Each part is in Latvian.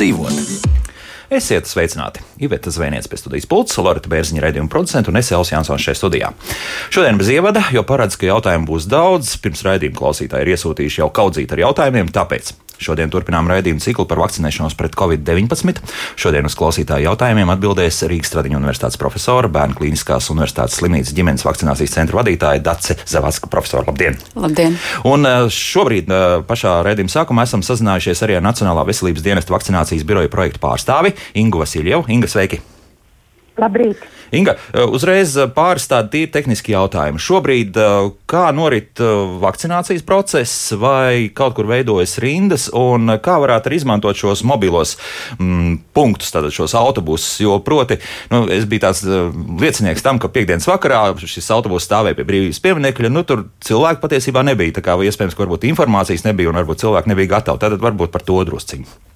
labāk dzīvot. Esiet sveicināti! Iveta Zvēniec pie studijas pults, Lorita Bērziņa raidījuma producenta un es Elsa Jansons šajā studijā. Šodien bez ievada, jo paredz, ka jautājumu būs daudz. Pirms raidījuma klausītāji ir iesūtījuši jau kaudzīt ar jautājumiem, tāpēc Šodien turpinām raidījumu ciklu par vakcinēšanos pret covid-19. Šodien uz klausītāju jautājumiem atbildēs Rīgas Tradiņu universitātes profesora, Bērnu klīniskās universitātes slimnīcas ģimenes vakcinācijas centra vadītāja Dace Zavacka. Profesora, labdien! Labdien! Un eh, šobrīd eh, pašā raidījuma sākumā esam sazinājušies arī ar Nacionālā veselības dienesta vakcinācijas biroja projektu pārstāvi Ingu Vasiljevu. Inga, sveiki! Labrīt! Inga, eh, uzreiz eh, pāris tādi tīri tehniski jautājumi. Šobrīd eh, kā norit vakcinācijas process, vai kaut kur veidojas rindas, un kā varētu arī izmantot šos mobilos mm, punktus, tātad šos autobusus? Jo, proti, nu, es biju tāds liecinieks tam, ka piekdienas vakarā šis autobus stāvēja pie brīvības pieminiekļa. Nu, tur cilvēku patiesībā nebija. Tā kā iespējams, ka varbūt informācijas nebija un varbūt cilvēki nebija gatavi. Tātad varbūt par to drusciņu.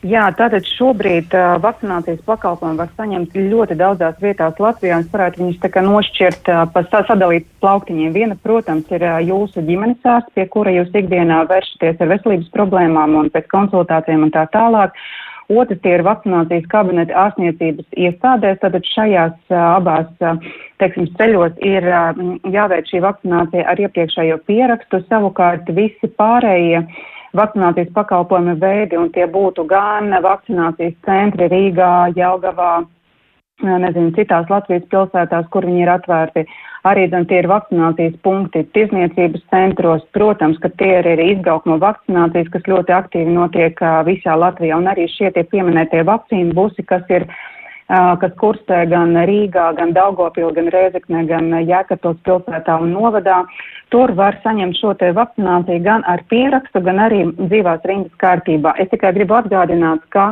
Jā, tātad šobrīd uh, vakcinācijas pakalpojumu var saņemt ļoti daudzās vietās Latvijā. Es varētu viņus nošķirt, uh, pa, sadalīt plauktiņiem. Viena, protams, ir uh, jūsu ģimenes ārsts, pie kura jūs ikdienā vēršaties ar veselības problēmām un pēc konsultācijām un tā tālāk. Otrs ir vakcinācijas kabineti ārstniecības iestādēs. Tātad šajās uh, abās, uh, teiksim, ceļos ir uh, jāveic šī vakcinācija ar iepriekšējo pierakstu. Savukārt visi pārējie vakcinācijas pakalpojumi veidi, un tie būtu gan vakcinācijas centri Rīgā, Jelgavā, nezinu, citās Latvijas pilsētās, kur viņi ir atvērti. Arī zin, tie ir vakcinācijas punkti tirzniecības centros. Protams, ka tie ir arī izbraukuma vakcinācijas, kas ļoti aktīvi notiek visā Latvijā, un arī šie tie pieminētie vakcīnu busi, kas ir kas kursē gan Rīgā, gan Daugopilī, gan Rēzeknē, gan Jēkabpils pilsētā un novadā. Tur var saņemt šo te vakcināciju gan ar pierakstu, gan arī dzīvās rindas kārtībā. Es tikai gribu atgādināt, ka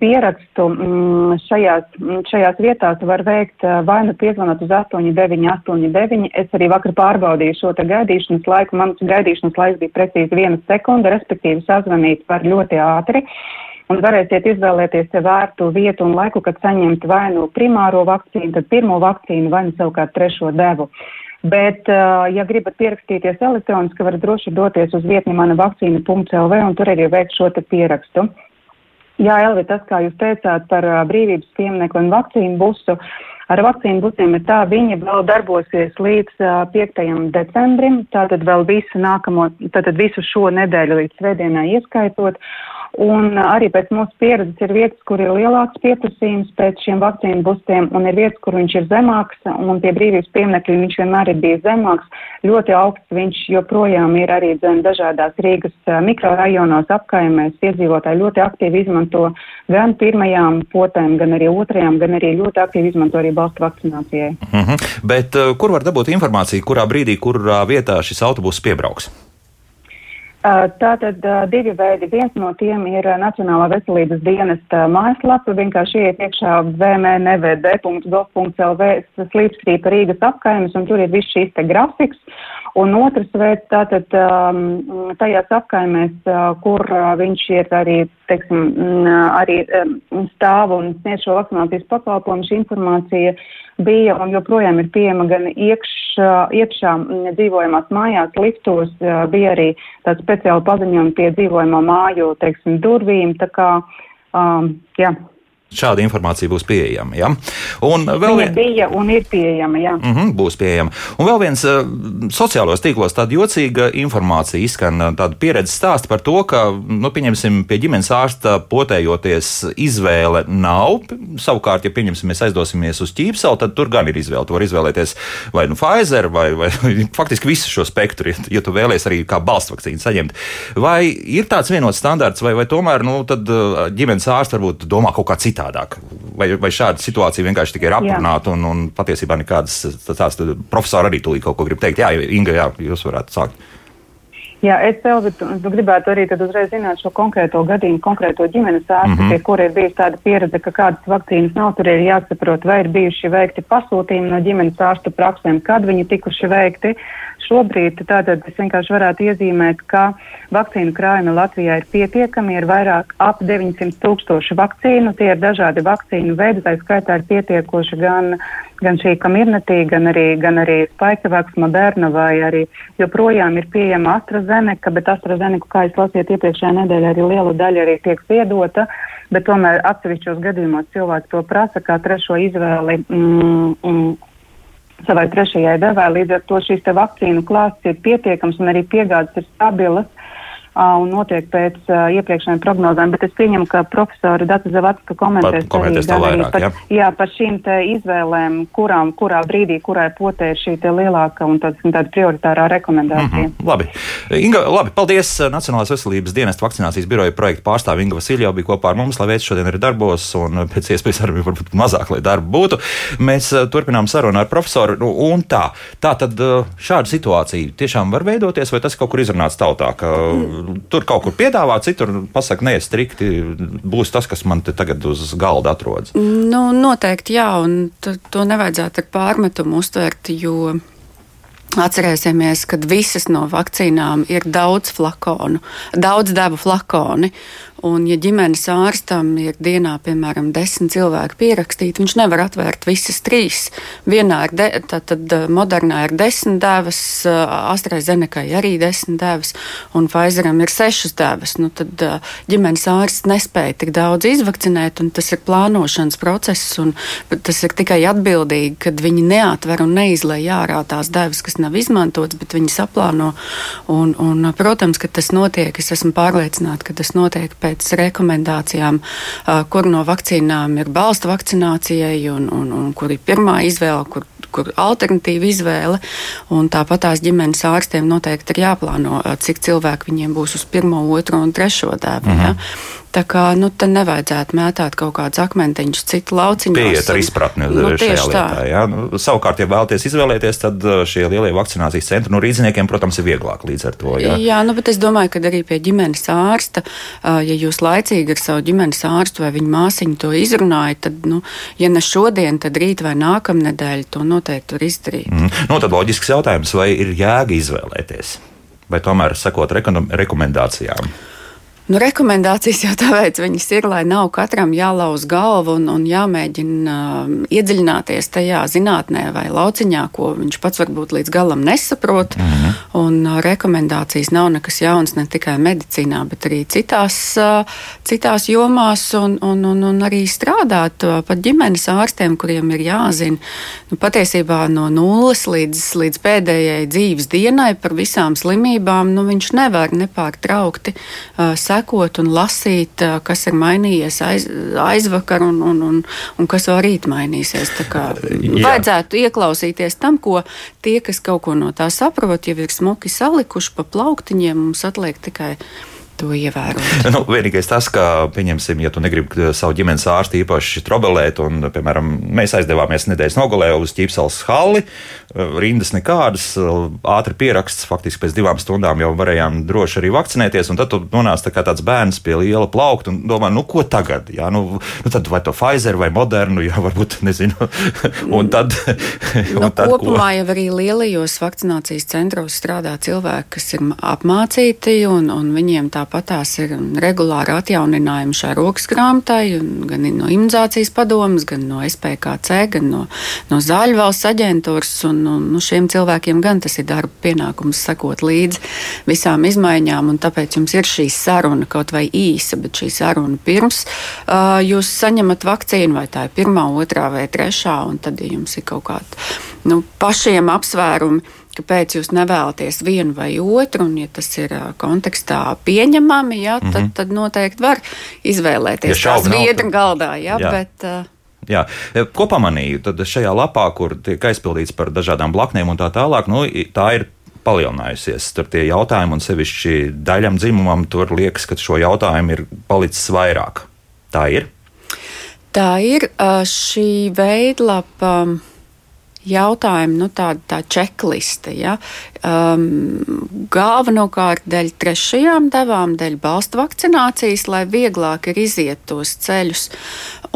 pierakstu mm, šajās, mm, šajās vietās var veikt vai nu piezvanot uz 8989. Es arī vakar pārbaudīju šo te gaidīšanas laiku. Mans gaidīšanas laiks bija precīzi viena sekunda, respektīvi sazvanīt var ļoti ātri. Un varēsiet izvēlēties sev vērtu vietu un laiku, kad saņemt vai nu primāro vakcīnu, tad pirmo vakcīnu vai nu savukārt trešo devu. Bet, ja gribat pierakstīties elektroniski, varat droši doties uz vietni mana vakcīna.lv un tur arī veikt šo te pierakstu. Jā, Elvi, tas, kā jūs teicāt par brīvības pieminiektu un vakcīnu busu, ar vakcīnu busiem ir tā, viņi vēl darbosies līdz 5. decembrim, tātad vēl visu nākamo, tātad visu šo nedēļu līdz svētdienai ieskaitot. Un arī pēc mūsu pieredzes ir vietas, kur ir lielāks pieprasījums pēc šiem vakcīnu bustiem, un ir vietas, kur viņš ir zemāks, un pie brīvības pieminekļa viņš vienmēr ir bijis zemāks. Ļoti augsts viņš joprojām ir arī zem dažādās Rīgas mikrorajonos apkaimēs. Iedzīvotāji ļoti aktīvi izmanto gan pirmajām potēm, gan arī otrajām, gan arī ļoti aktīvi izmanto arī balstu vakcinācijai. Mm -hmm. Bet uh, kur var dabūt informāciju, kurā brīdī, kurā vietā šis autobus piebrauks? Tātad divi veidi. Viens no tiem ir Nacionālā veselības dienesta mājaslapa. Vienkārši iet iekšā vmnvd.gov.lv slīpstrīpa Rīgas apkaimes, un tur ir viss šīs te grafiks. Un otrs veids tātad tajās apkaimēs, kur viņš ir arī, teiksim, arī stāv un sniedz šo vakcinācijas pakalpojumu, šī informācija bija un joprojām ir pieejama gan iekš, iekšā dzīvojamās mājās, liftos, bija arī tāds speciāli paziņojumi pie dzīvojamo māju, teiksim, durvīm, tā kā, um, jā. Šāda informācija būs pieejama. Ja? Un vēl viena bija un ir pieejama. Jā. Mm -hmm, būs pieejama. Un vēl viens uh, sociālos tīklos tāda jocīga informācija izskan uh, tāda pieredzes stāsta par to, ka, nu, pieņemsim, pie ģimenes ārsta potējoties izvēle nav. Savukārt, ja pieņemsim, mēs aizdosimies uz ķīpselu, tad tur gan ir izvēle. Tu vari izvēlēties vai nu Pfizer vai, vai faktiski visu šo spektru, ja, ja tu vēlies arī kā balstu vakcīnu saņemt. Vai ir tāds vienots standarts, vai, vai tomēr, nu, tad uh, ģimenes ārsts varbūt domā kaut kā citādi? Citādāk? Vai, vai šāda situācija vienkārši tikai ir aprunāta un, un patiesībā nekādas tādas profesori arī tūlīt kaut ko grib teikt? Jā, Inga, jā, jūs varētu sākt. Jā, es tev gribētu arī uzreiz zināt šo konkrēto gadījumu, konkrēto ģimenes ārstu, mm -hmm. pie kura ir bijusi tāda pieredze, ka kādas vakcīnas nav. Tur ir jāsaprot, vai ir bijuši veikti pasūtījumi no ģimenes ārstu praksēm, kad viņi tikuši veikti. Šobrīd tātad es vienkārši varētu iezīmēt, ka vakcīnu krājumi Latvijā ir pietiekami, ir vairāk ap 900 tūkstoši vakcīnu, tie ir dažādi vakcīnu veidi, tā skaitā ir pietiekoši gan, gan šī kamirnetī, gan arī, gan arī Spikevax, Moderna vai arī joprojām ir pieejama AstraZeneca AstraZeneca, bet AstraZeneca, kā jūs lasījāt iepriekšējā nedēļā, arī liela daļa arī tiek ziedota, bet tomēr atsevišķos gadījumos cilvēki to prasa kā trešo izvēli. Mm, mm, savai trešajai devai. Līdz ar to šīs vakcīnu klāsts ir pietiekams un arī piegādes ir stabilas un notiek pēc iepriekšējiem prognozēm, bet es pieņemu, ka profesori Data Zavacka komentēs, Pat, komentēs arī, vairāk, par, jā. jā, par šīm izvēlēm, kurām, kurā brīdī, kurai potē ir šī lielāka un tāda, tāda prioritārā rekomendācija. Mm -hmm, labi. Inga, labi, paldies Nacionālās veselības dienesta vakcinācijas biroja projekta pārstāvja Inga Vasilja bija kopā ar mums, lai veids šodien ir darbos un pēc iespējas arī varbūt mazāk, lai darba būtu. Mēs turpinām sarunu ar profesoru. Nu, un tā, tā tad šāda situācija tiešām var veidoties, vai tas kaut kur izrunāts tautā, ka tur kaut kur piedāvā, citur pasakā, nē, strikti būs tas, kas man te tagad uz galda atrodas. Nu, noteikti jā, un to nevajadzētu ar pārmetumu uztvert, jo. Atcerēsimies, ka visas no vakcīnām ir daudz flakonu, daudz devu flakoni. Un, ja ģimenes ārstam ir dienā, piemēram, desmit cilvēki pierakstīti, viņš nevar atvērt visas trīs. Vienā ir, de, tad, tad eh, modernā ir desmit devas, eh, AstraZenekai arī desmit devas, un Pfizeram ir sešas devas. Nu, tad eh, ģimenes ārsts nespēja tik daudz izvakcinēt, un tas ir plānošanas process, un tas ir tikai atbildīgi, kad viņi neatver un neizlēj ārā tās devas, kas nav izmantotas, bet viņi saplāno. Un, un, protams, ka tas notiek, es esmu pārliecināta, ka tas notiek pēc pēc rekomendācijām, kur no vakcīnām ir balsta vakcinācijai un, un, un kur ir pirmā izvēle, kur, kur alternatīva izvēle. Tāpat tās ģimenes ārstiem noteikti ir jāplāno, cik cilvēku viņiem būs uz pirmo, otro un trešo dēvu. Mm -hmm. ja? Tā kā nu, te nevajadzētu mētāt kaut kādus akmentiņus citu lauciņu. Pieiet ar izpratni nu, šajā lietā. Jā. Nu, savukārt, ja vēlaties izvēlēties, tad uh, šie lielie vakcinācijas centri, nu, rīzniekiem, protams, ir vieglāk līdz ar to. Jā, jā nu, bet es domāju, ka arī pie ģimenes ārsta, uh, ja jūs laicīgi ar savu ģimenes ārstu vai viņa māsiņu to izrunājat, tad, nu, ja ne šodien, tad rīt vai nākamnedēļ to noteikti var izdarīt. Mm. Nu, tad loģisks jautājums, vai ir jēga izvēlēties? Vai tomēr sekot rekomendācijām? Nu, rekomendācijas jau tāpēc viņas ir, lai nav katram jālauz galvu un, un jāmēģina uh, iedziļināties tajā zinātnē vai lauciņā, ko viņš pats varbūt līdz galam nesaprot. Mm -hmm. Un uh, rekomendācijas nav nekas jauns ne tikai medicīnā, bet arī citās, uh, citās jomās un, un, un, un arī strādāt uh, pat ģimenes ārstiem, kuriem ir jāzina nu, patiesībā no nulles līdz, līdz pēdējai dzīves dienai par visām slimībām. Nu, viņš nevar nepārtraukti uh, sekot un lasīt, kas ir mainījies aiz, aizvakar un, un, un, un kas vēl rīt mainīsies. Vajadzētu ieklausīties tam, ko tie, kas kaut ko no tā saprot, jau ir smuki salikuši pa plauktiņiem, mums atliek tikai to ievērot. Nu, vienīgais tas, ka, pieņemsim, ja tu negribi savu ģimenes ārstu īpaši trobelēt, un, piemēram, mēs aizdevāmies nedēļas nogalē uz ķīpsels halli, rindas nekādas, ātri pieraksts, faktiski pēc divām stundām jau varējām droši arī vakcinēties, un tad tu nonāc tā kā tāds bērns pie liela plaukta un domā, nu, ko tagad? Jā, nu, nu tad vai to Pfizer vai Modernu, jā, varbūt, nezinu, un tad. un nu, tad kopumā ko? jau arī lielajos vakcinācijas centros strādā cilvēki, kas ir apmācīti, un, un viņiem tā Tāpat tās ir regulāri atjauninājumi šai rokas grāmatai, gan no imunizācijas padomas, gan no SPKC, gan no, no Zāļu valsts aģentūras. Un, un, nu, šiem cilvēkiem gan tas ir darba pienākums sekot līdzi visām izmaiņām, un tāpēc jums ir šī saruna kaut vai īsa, bet šī saruna pirms uh, jūs saņemat vakcīnu, vai tā ir pirmā, otrā vai trešā, un tad ja jums ir kaut kādi nu, pašiem apsvērumi kāpēc jūs nevēlaties vienu vai otru, un, ja tas ir kontekstā pieņemami, jā, tad, mm -hmm. tad noteikti var izvēlēties ja tās viedra galdā. Jā, jā. Bet, uh, Jā. Ko pamanīju? Tad šajā lapā, kur tiek aizpildīts par dažādām blaknēm un tā tālāk, nu, tā ir palielinājusies. Tur tie jautājumi, un sevišķi daļam dzimumam, tur liekas, ka šo jautājumu ir palicis vairāk. Tā ir? Tā ir šī veidlapa jautājumi, nu, tāda tā čekliste. Ja? Um, galvenokārt dēļ trešajām devām, dēļ balstu vakcinācijas, lai vieglāk ir iziet tos ceļus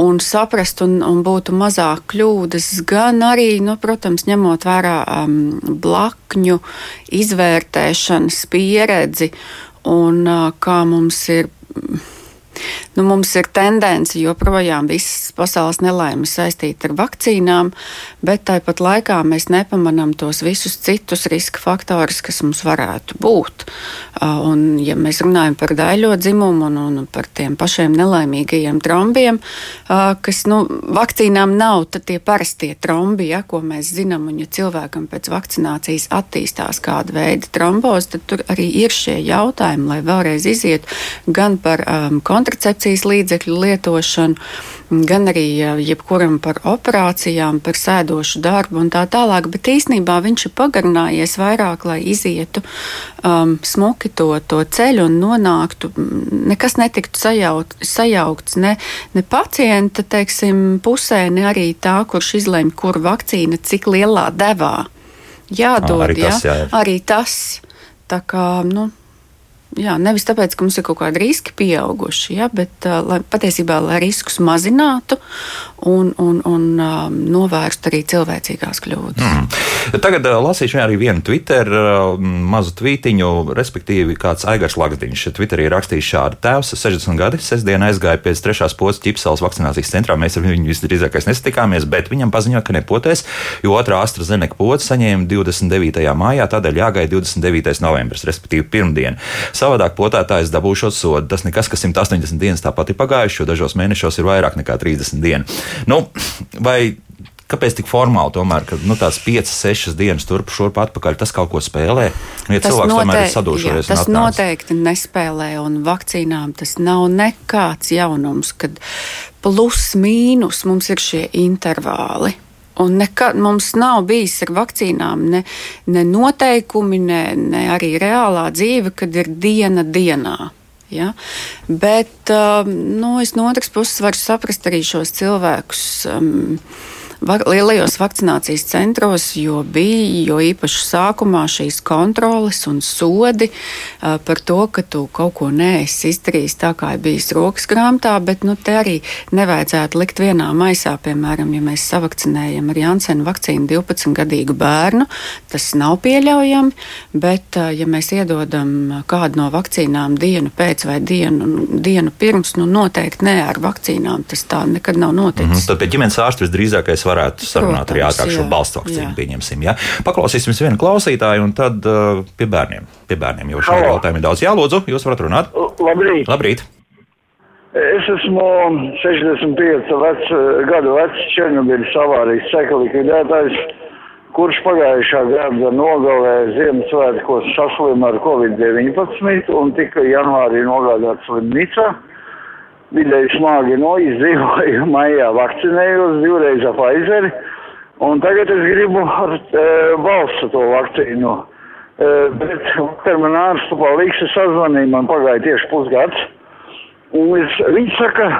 un saprast un, un būtu mazāk kļūdas, gan arī, nu, protams, ņemot vērā um, blakņu izvērtēšanas pieredzi un uh, kā mums ir Nu, mums ir tendence joprojām visas pasaules nelaimes saistīta ar vakcīnām, bet tāpat laikā mēs nepamanām tos visus citus riska faktorus, kas mums varētu būt. Un, ja mēs runājam par daļo dzimumu un, un par tiem pašiem nelaimīgajiem trombiem, kas nu, vakcīnām nav tie parastie trombi, ja, ko mēs zinām, un ja cilvēkam pēc vakcinācijas attīstās kāda veida tromboze, tad tur arī ir šie jautājumi, lai vēlreiz izietu gan par um, kontracepcijas līdzekļu lietošanu, gan arī jebkuram par operācijām, par sēdošu darbu un tā tālāk. Bet īsnībā viņš ir pagarinājies vairāk, lai izietu um, smuki to, to ceļu un nonāktu. Nekas netiktu sajaut, sajaukts ne, ne pacienta teiksim, pusē, ne arī tā, kurš izlemj, kur vakcīna cik lielā devā jādod. Arī tas, ja? jā, jā. arī tas tā kā. Nu, Jā, nevis tāpēc, ka mums ir kaut kādi riski pieauguši, ja, bet lai, patiesībā, lai riskus mazinātu un, un, un um, novērstu arī cilvēcīgās kļūdas. Mm. Tagad uh, lasīšu arī vienu Twitter uh, mazu tvītiņu, respektīvi, kāds Aigars Lagdiņš Twitterī rakstījis šādu tēvs, 60 gadi, sestdien aizgāja pēc trešās posmas ķipsels vakcinācijas centrā. Mēs ar viņu visdrīzākais nesatikāmies, bet viņam paziņoja, ka nepotēs, jo otrā AstraZeneca pods saņēma 29. mājā, tādēļ jāgaida 29. novembris, respektīvi pirmdiena. Savādāk potētājs dabūšot sodu. Tas nekas, ka 180 dienas tāpat ir pagājuši, jo dažos mēnešos ir vairāk nekā 30 dienas. Nu, vai Kāpēc tik formāli tomēr, ka nu, tās 5, 6 dienas turp šurp atpakaļ, tas kaut ko spēlē? Nu, ja tas cilvēks noteikti, tomēr ir sadūšojies. Jā, tas noteikti nespēlē, un vakcīnām tas nav nekāds jaunums, kad plus mīnus mums ir šie intervāli. Un nekad mums nav bijis ar vakcīnām ne, ne noteikumi, ne, ne arī reālā dzīve, kad ir diena dienā. Ja? Bet um, nu, es no otras puses varu saprast arī šos cilvēkus. Um, lielajos vakcinācijas centros, jo bija jo īpaši sākumā šīs kontroles un sodi par to, ka tu kaut ko neesi izdarījis tā, kā ir bijis rokas grāmatā, bet nu, te arī nevajadzētu likt vienā maisā. Piemēram, ja mēs savakcinējam ar Jansenu vakcīnu 12-gadīgu bērnu, tas nav pieļaujami, bet ja mēs iedodam kādu no vakcīnām dienu pēc vai dienu, dienu pirms, nu noteikti ne ar vakcīnām tas tā nekad nav noticis. Mm -hmm. Tad pie ģimenes ārsta visdrīzākais varētu sarunāt Protams, arī ātrāk šo balstu vakcīnu. Pieņemsim, ja? Paklausīsim vienu klausītāju un tad uh, pie bērniem. Pie bērniem jau šādi jautājumi ir daudz. Jā, lūdzu, jūs varat runāt. Labrīt! Labrīt. Es esmu 65 vec, gadu vecs Černobiļas avārijas seka likvidētājs, kurš pagājušā gada nogalē Ziemassvētkos saslima ar Covid-19 un tika janvārī nogādāts slimnīcā vidēji smagi noizdzīvoju, maijā vakcinējos divreiz ar Pfizeri, un tagad es gribu ar e, valsts to vakcīnu. E, bet vakar man ārstu palīgs sazvanīja, man pagāja tieši pusgads, un es, viņš saka,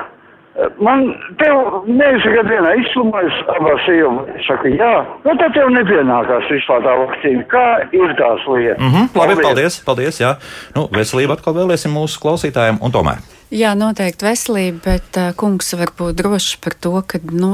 man tev neizsaka dienā izslimojas abās sievas. Es saku, jā, nu tad tev nepienākās vispār tā vakcīna. Kā ir tās lietas? Mm -hmm, labi, paldies, paldies, jā. Nu, veselību atkal vēlēsim mūsu klausītājiem un tomēr. Jā, noteikti veselība, bet uh, kungs var būt drošs par to, ka nu,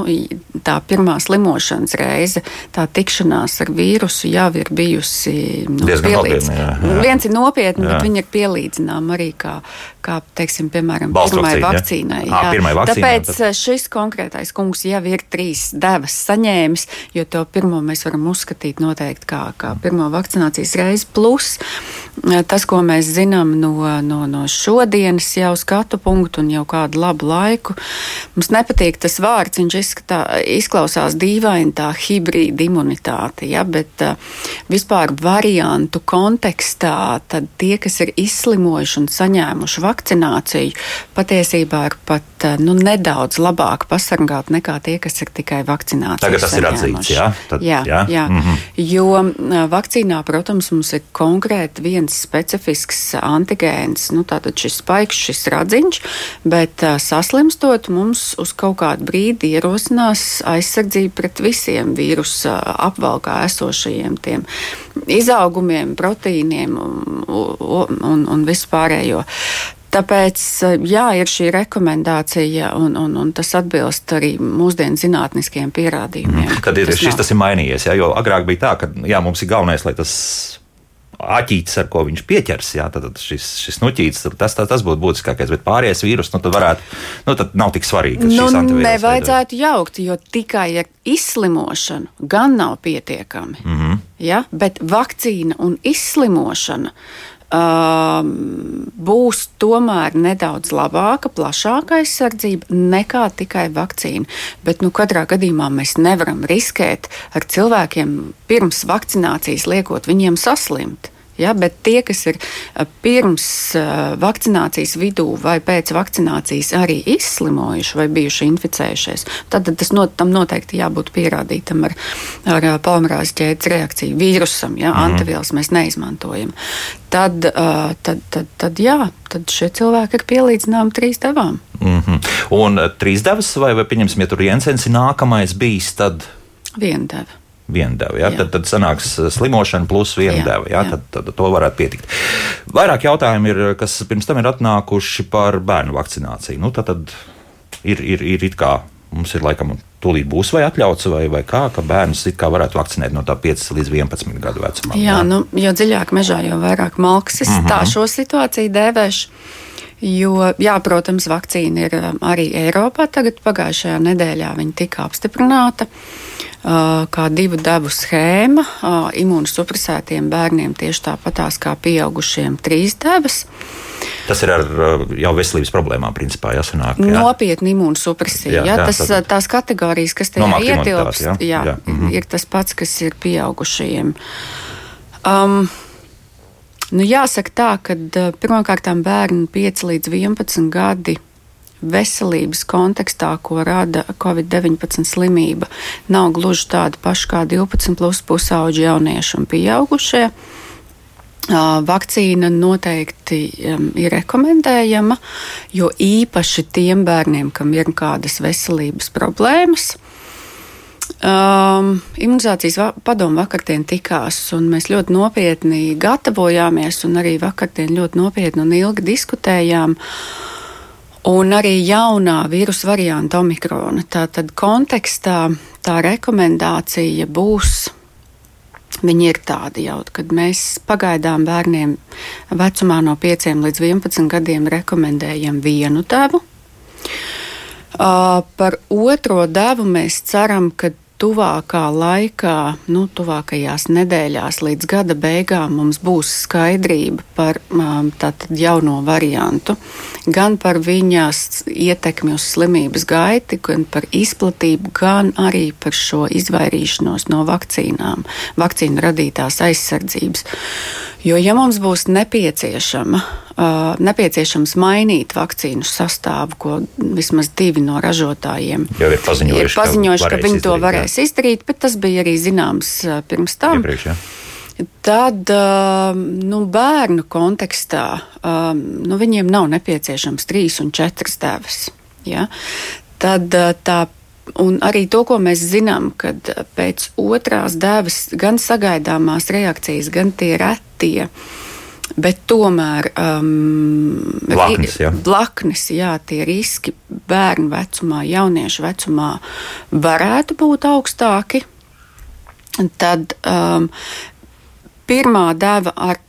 tā pirmā slimošanas reize, tā tikšanās ar vīrusu jau ir bijusi nu, pielīdzināma. Viens ir nopietni, jā. bet viņi ir pielīdzināmi arī kā, kā teiksim, piemēram, pirmai vakcīnai. Jā. Jā. Pirmai vakcīnai Tāpēc tad... šis konkrētais kungs jau ir trīs devas saņēmis, jo to pirmo mēs varam uzskatīt noteikti kā, kā pirmo vakcinācijas reizi. Plus tas, ko mēs zinām no, no, no šodienas jau skatu skatu punktu un jau kādu labu laiku. Mums nepatīk tas vārds, viņš izskatā, izklausās dīvaini tā hibrīda imunitāte, ja, bet uh, vispār variantu kontekstā tad tie, kas ir izslimojuši un saņēmuši vakcināciju, patiesībā ir pat nu, nedaudz labāk pasargāti nekā tie, kas ir tikai vakcinācijas. Tagad tas saņēmuši. ir atzīts, jā? Tad, jā, jā. jā. Mm -hmm. Jo vakcīnā, protams, mums ir konkrēti viens specifisks antigēns, nu, tātad šis spaiks, šis radziņš maziņš, bet saslimstot mums uz kaut kādu brīdi ierosinās aizsardzību pret visiem vīrusu apvalkā esošajiem tiem izaugumiem, proteīniem un, un, un vispārējo. Tāpēc, jā, ir šī rekomendācija, un, un, un tas atbilst arī mūsdienu zinātniskiem pierādījumiem. Tad ir, tas šis nav. tas ir mainījies, jā, jo agrāk bija tā, ka jā, mums ir galvenais, lai tas aķītis, ar ko viņš pieķers, jā, tad šis, šis nuķītis, tas, tas, tas būtu būtiskākais. Bet pārējais vīrus, nu, tad varētu, nu, tad nav tik svarīgi. Nu, nevajadzētu veidot. jaukt, jo tikai ar izslimošanu gan nav pietiekami. Mm -hmm. ja? Bet vakcīna un izslimošana būs tomēr nedaudz labāka, plašāka aizsardzība nekā tikai vakcīna. Bet nu, katrā gadījumā mēs nevaram riskēt ar cilvēkiem pirms vakcinācijas liekot viņiem saslimt. Ja, bet tie, kas ir pirms vakcinācijas vidū vai pēc vakcinācijas arī izslimojuši vai bijuši inficējušies, tad tas not, tam noteikti jābūt pierādītam ar, ar polimerāzes ķēdes reakciju vīrusam. Ja, mm. Antivielas mēs neizmantojam. Tad, tad, tad, tad, jā, tad šie cilvēki ir pielīdzināmi trīs devām. Mm -hmm. Un trīs devas, vai, vai pieņemsim, ja tur Jensens ir nākamais bijis, tad viena deva viena deva. Ja? Tad, tad sanāks uh, slimošana plus viena deva. Ja? Tad, tad to varētu pietikt. Vairāk jautājumu ir, kas pirms tam ir atnākuši par bērnu vakcināciju. Nu, tad, tad ir, ir, ir it kā mums ir laikam. Tūlīt būs vai atļauts, vai, vai kā, ka bērns it kā varētu vakcinēt no tā 5 līdz 11 gadu vecumā. Jā, jā. Nu, jo dziļāk mežā, jo vairāk malks. Es mm -hmm. tā šo situāciju dēvēšu. Jo, jā, protams, vakcīna ir um, arī Eiropā. Tagad pagājušajā nedēļā viņa tika apstiprināta. Uh, kā divu devu schēma imūnosupresētiem bērniem tieši tāpatās kā pieaugušiem trīs devas. Tas ir ar jau veselības problēmām, principā, jāsanāk. Jā. Nopietni imūnosupresija. Jā, jā, tas, tad... tās kategorijas, kas tajā ietilpst, jā, jā, jā. Mm -hmm. ir tas pats, kas ir pieaugušajiem. Um, nu jāsaka tā, ka pirmkārt bērni 5 līdz 11 gadi veselības kontekstā, ko rada Covid-19 slimība, nav gluži tāda paša kā 12 plus pusauģi jaunieši un pieaugušie. Vakcīna noteikti um, ir rekomendējama, jo īpaši tiem bērniem, kam ir kādas veselības problēmas. Um, imunizācijas padomu vakardien tikās, un mēs ļoti nopietni gatavojāmies, un arī vakardien ļoti nopietni un ilgi diskutējām. Uh, un arī jaunā vīrusu varianta omikrona. Tātad kontekstā tā rekomendācija būs. Viņi ir tādi jau, kad mēs pagaidām bērniem vecumā no 5 līdz 11 gadiem rekomendējam vienu devu. Uh, par otro devu mēs ceram, ka tuvākā laikā, nu, tuvākajās nedēļās līdz gada beigām mums būs skaidrība par um, tātad jauno variantu, gan par viņas ietekmi uz slimības gaiti, gan par izplatību, gan arī par šo izvairīšanos no vakcīnām, vakcīnu radītās aizsardzības. Jo, ja mums būs nepieciešama nepieciešams mainīt vakcīnu sastāvu, ko vismaz divi no ražotājiem jau ir paziņojuši, ir paziņojuši ka, ka viņi izdarīt, to varēs jā. izdarīt, bet tas bija arī zināms uh, pirms tam. Iepriekš, jā. Tad uh, nu, bērnu kontekstā uh, nu, viņiem nav nepieciešams trīs un četras devas. Ja? Tad uh, tā Un arī to, ko mēs zinām, kad pēc otrās devas gan sagaidāmās reakcijas, gan tie retie Bet tomēr um, blaknes, jā. blaknes, jā, tie riski bērnu vecumā, jauniešu vecumā varētu būt augstāki. Tad um, pirmā deva ar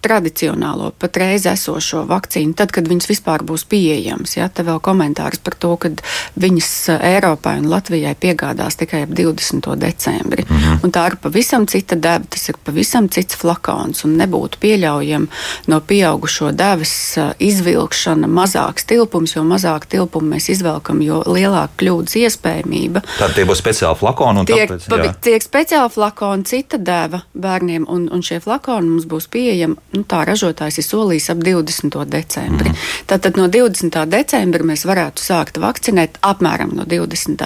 tradicionālo, patreiz esošo vakcīnu, tad, kad viņas vispār būs pieejamas. Ja, te vēl komentārs par to, ka viņas eh, Eiropai un Latvijai piegādās tikai ap 20. decembri. Mm -hmm. Un tā ir pavisam cita deva, tas ir pavisam cits flakons un nebūtu pieļaujama no pieaugušo devas eh, izvilkšana, mazāks tilpums, jo mazāk tilpumu mēs izvelkam, jo lielāka kļūdas iespējamība. Tad tie būs speciāli flakoni un tiek, tāpēc, jā. tiek speciāli flakoni, cita deva bērniem, un, un šie flakoni mums būs pieejami nu, tā ražotājs ir solījis ap 20. decembri. Mm. Tātad no 20. decembra mēs varētu sākt vakcinēt apmēram no 20.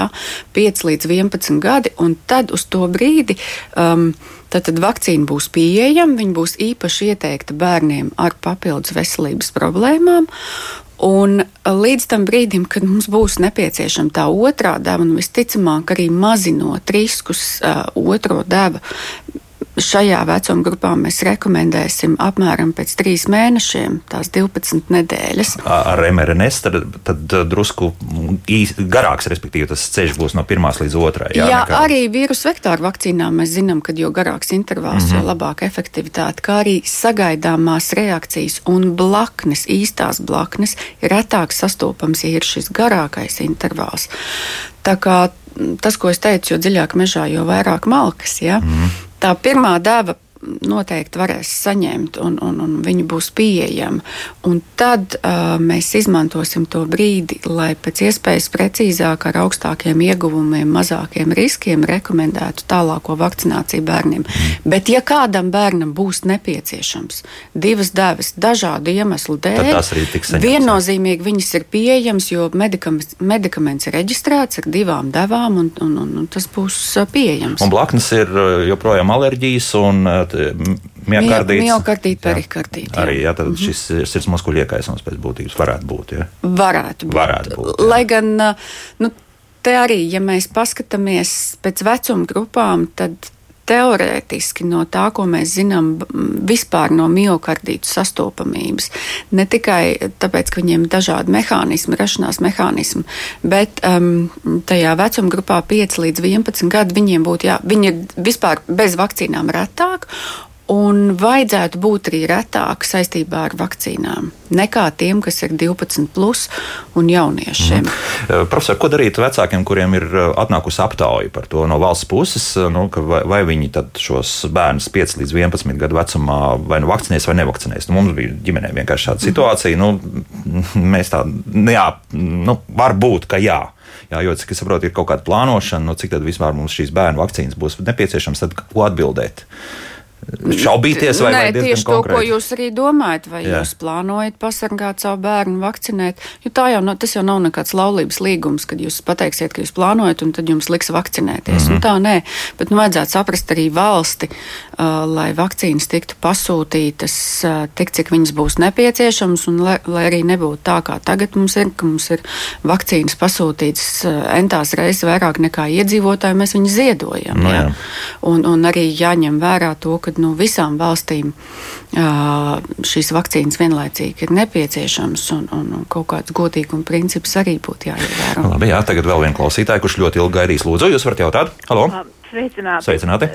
5 līdz 11 gadi, un tad uz to brīdi. Um, Tātad vakcīna būs pieejama, viņa būs īpaši ieteikta bērniem ar papildus veselības problēmām. Un līdz tam brīdim, kad mums būs nepieciešama tā otrā deva, un visticamāk arī mazinot riskus uh, otro devu šajā vecuma grupā mēs rekomendēsim apmēram pēc trīs mēnešiem, tās 12 nedēļas. Ar mRNS tad, tad drusku īs, garāks, respektīvi, tas ceļš būs no pirmās līdz otrai. Jā, jā nekā... arī vīrusu vektoru vakcīnām mēs zinām, ka jo garāks intervāls, mm -hmm. jo mhm. labāka efektivitāte, kā arī sagaidāmās reakcijas un blaknes, īstās blaknes, ir retāk sastopams, ja ir šis garākais intervāls. Tā kā tas, ko es teicu, jo dziļāk mežā, jo vairāk malkas. Ja? Mm tā pirmā deva noteikti varēs saņemt, un, un, un viņi būs pieejami. Un tad uh, mēs izmantosim to brīdi, lai pēc iespējas precīzāk, ar augstākiem ieguvumiem, mazākiem riskiem rekomendētu tālāko vakcināciju bērniem. Mm. Bet, ja kādam bērnam būs nepieciešams divas devas dažādu iemeslu dēļ, viennozīmīgi viņas ir pieejamas, jo medikaments, medikaments ir reģistrēts ar divām devām, un, un, un, un tas būs pieejams. Un blaknes ir joprojām alerģijas un miokardīts. Miokardīta, perikardīta. Arī jā, tad mm -hmm. šis sirds muskuļu iekaisums pēc būtības varētu būt. Ja? Varētu būt. Varētu būt jā. Lai gan, nu, te arī, ja mēs paskatāmies pēc vecuma grupām, tad teorētiski no tā, ko mēs zinām vispār no miocardītu sastopamības, ne tikai tāpēc, ka viņiem ir dažādi mehānismi, rašanās mehānismi, bet um, tajā vecuma grupā 5 līdz 11 gadi viņiem būtu jā, viņi ir vispār bez vakcīnām retāk, un vajadzētu būt arī retāk saistībā ar vakcīnām nekā tiem, kas ir 12 plus un jauniešiem. Mm. Profesor, ko darīt vecākiem, kuriem ir eh, atnākusi aptauja par to no valsts puses, eh, nu, vai, vai viņi šos bērnus 5 līdz 11 gadu vecumā vai nu vakcinēs vai nevakcinēs? Nu, mums bija ģimenē vienkārši šāda situācija. Mm. Nu, mēs tā, nu, jā, nu, var būt, ka jā. Jā, jo, cik es saprotu, ir kaut kāda plānošana, nu, cik tad vispār mums šīs bērnu vakcīnas būs nepieciešamas, tad ko atbildēt? Uh, šaubīties, vai, Nē, tieši to, konkrēti? ko jūs arī domājat, vai Jā. jūs plānojat pasargāt savu bērnu, vakcinēt. Jo tā jau, no, tas jau nav nekāds laulības līgums, kad jūs pateiksiet, ka jūs plānojat, un tad jums liks vakcinēties. Mm -hmm. Tā nē, bet nu, vajadzētu saprast arī valsti, lai vakcīnas tiktu pasūtītas uh, tik, cik viņas būs nepieciešamas, un lai, lai arī nebūtu tā, kā tagad mums ir, ka mums ir vakcīnas pasūtītas uh, entās reizes vairāk nekā iedzīvotāji, mēs viņus ziedojam. No, jā. Jā. Un, un arī jāņem vērā to, ka no nu, visām valstīm šīs vakcīnas vienlaicīgi ir nepieciešams un, un, un kaut kāds godīguma princips arī būtu jāievēro. Labi, jā, tagad vēl viena klausītāja, kurš ļoti ilgi gaidīs. Lūdzu, jūs varat jautāt? Halo! Sveicināti! Sveicināti.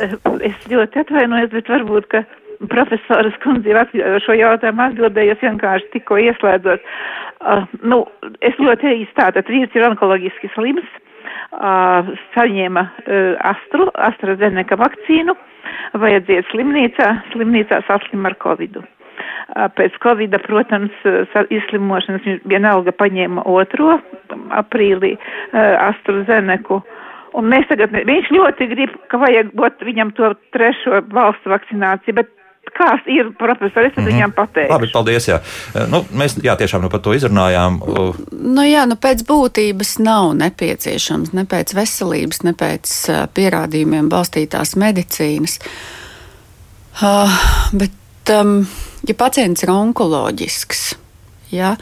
Es ļoti atvainojos, bet varbūt, ka profesoras kundze šo jautājumu atbildēja, es vienkārši tikko ieslēdzot. Uh, nu, es ļoti īsti tātad vīrs ir onkoloģiski slims, uh, saņēma uh, astru, AstraZeneca vakcīnu. Uh, vajadzēja slimnīcā, slimnīcā saslim ar covidu. Pēc covida, protams, izslimošanas viņš vienalga paņēma otro aprīlī AstraZeneku. Un mēs tagad, viņš ļoti grib, ka vajag būt viņam to trešo valstu vakcināciju, bet Kāds ir profesors? Es mm -hmm. viņam pateikšu. Labi, paldies. Jā. Nu, mēs jā, tiešām nu par to izrunājām. Nu, jā, nu, pēc būtības nav nepieciešams ne pēc veselības, ne pēc uh, pierādījumiem balstītās medicīnas. Uh, bet, um, ja pacients ir onkoloģisks, ja,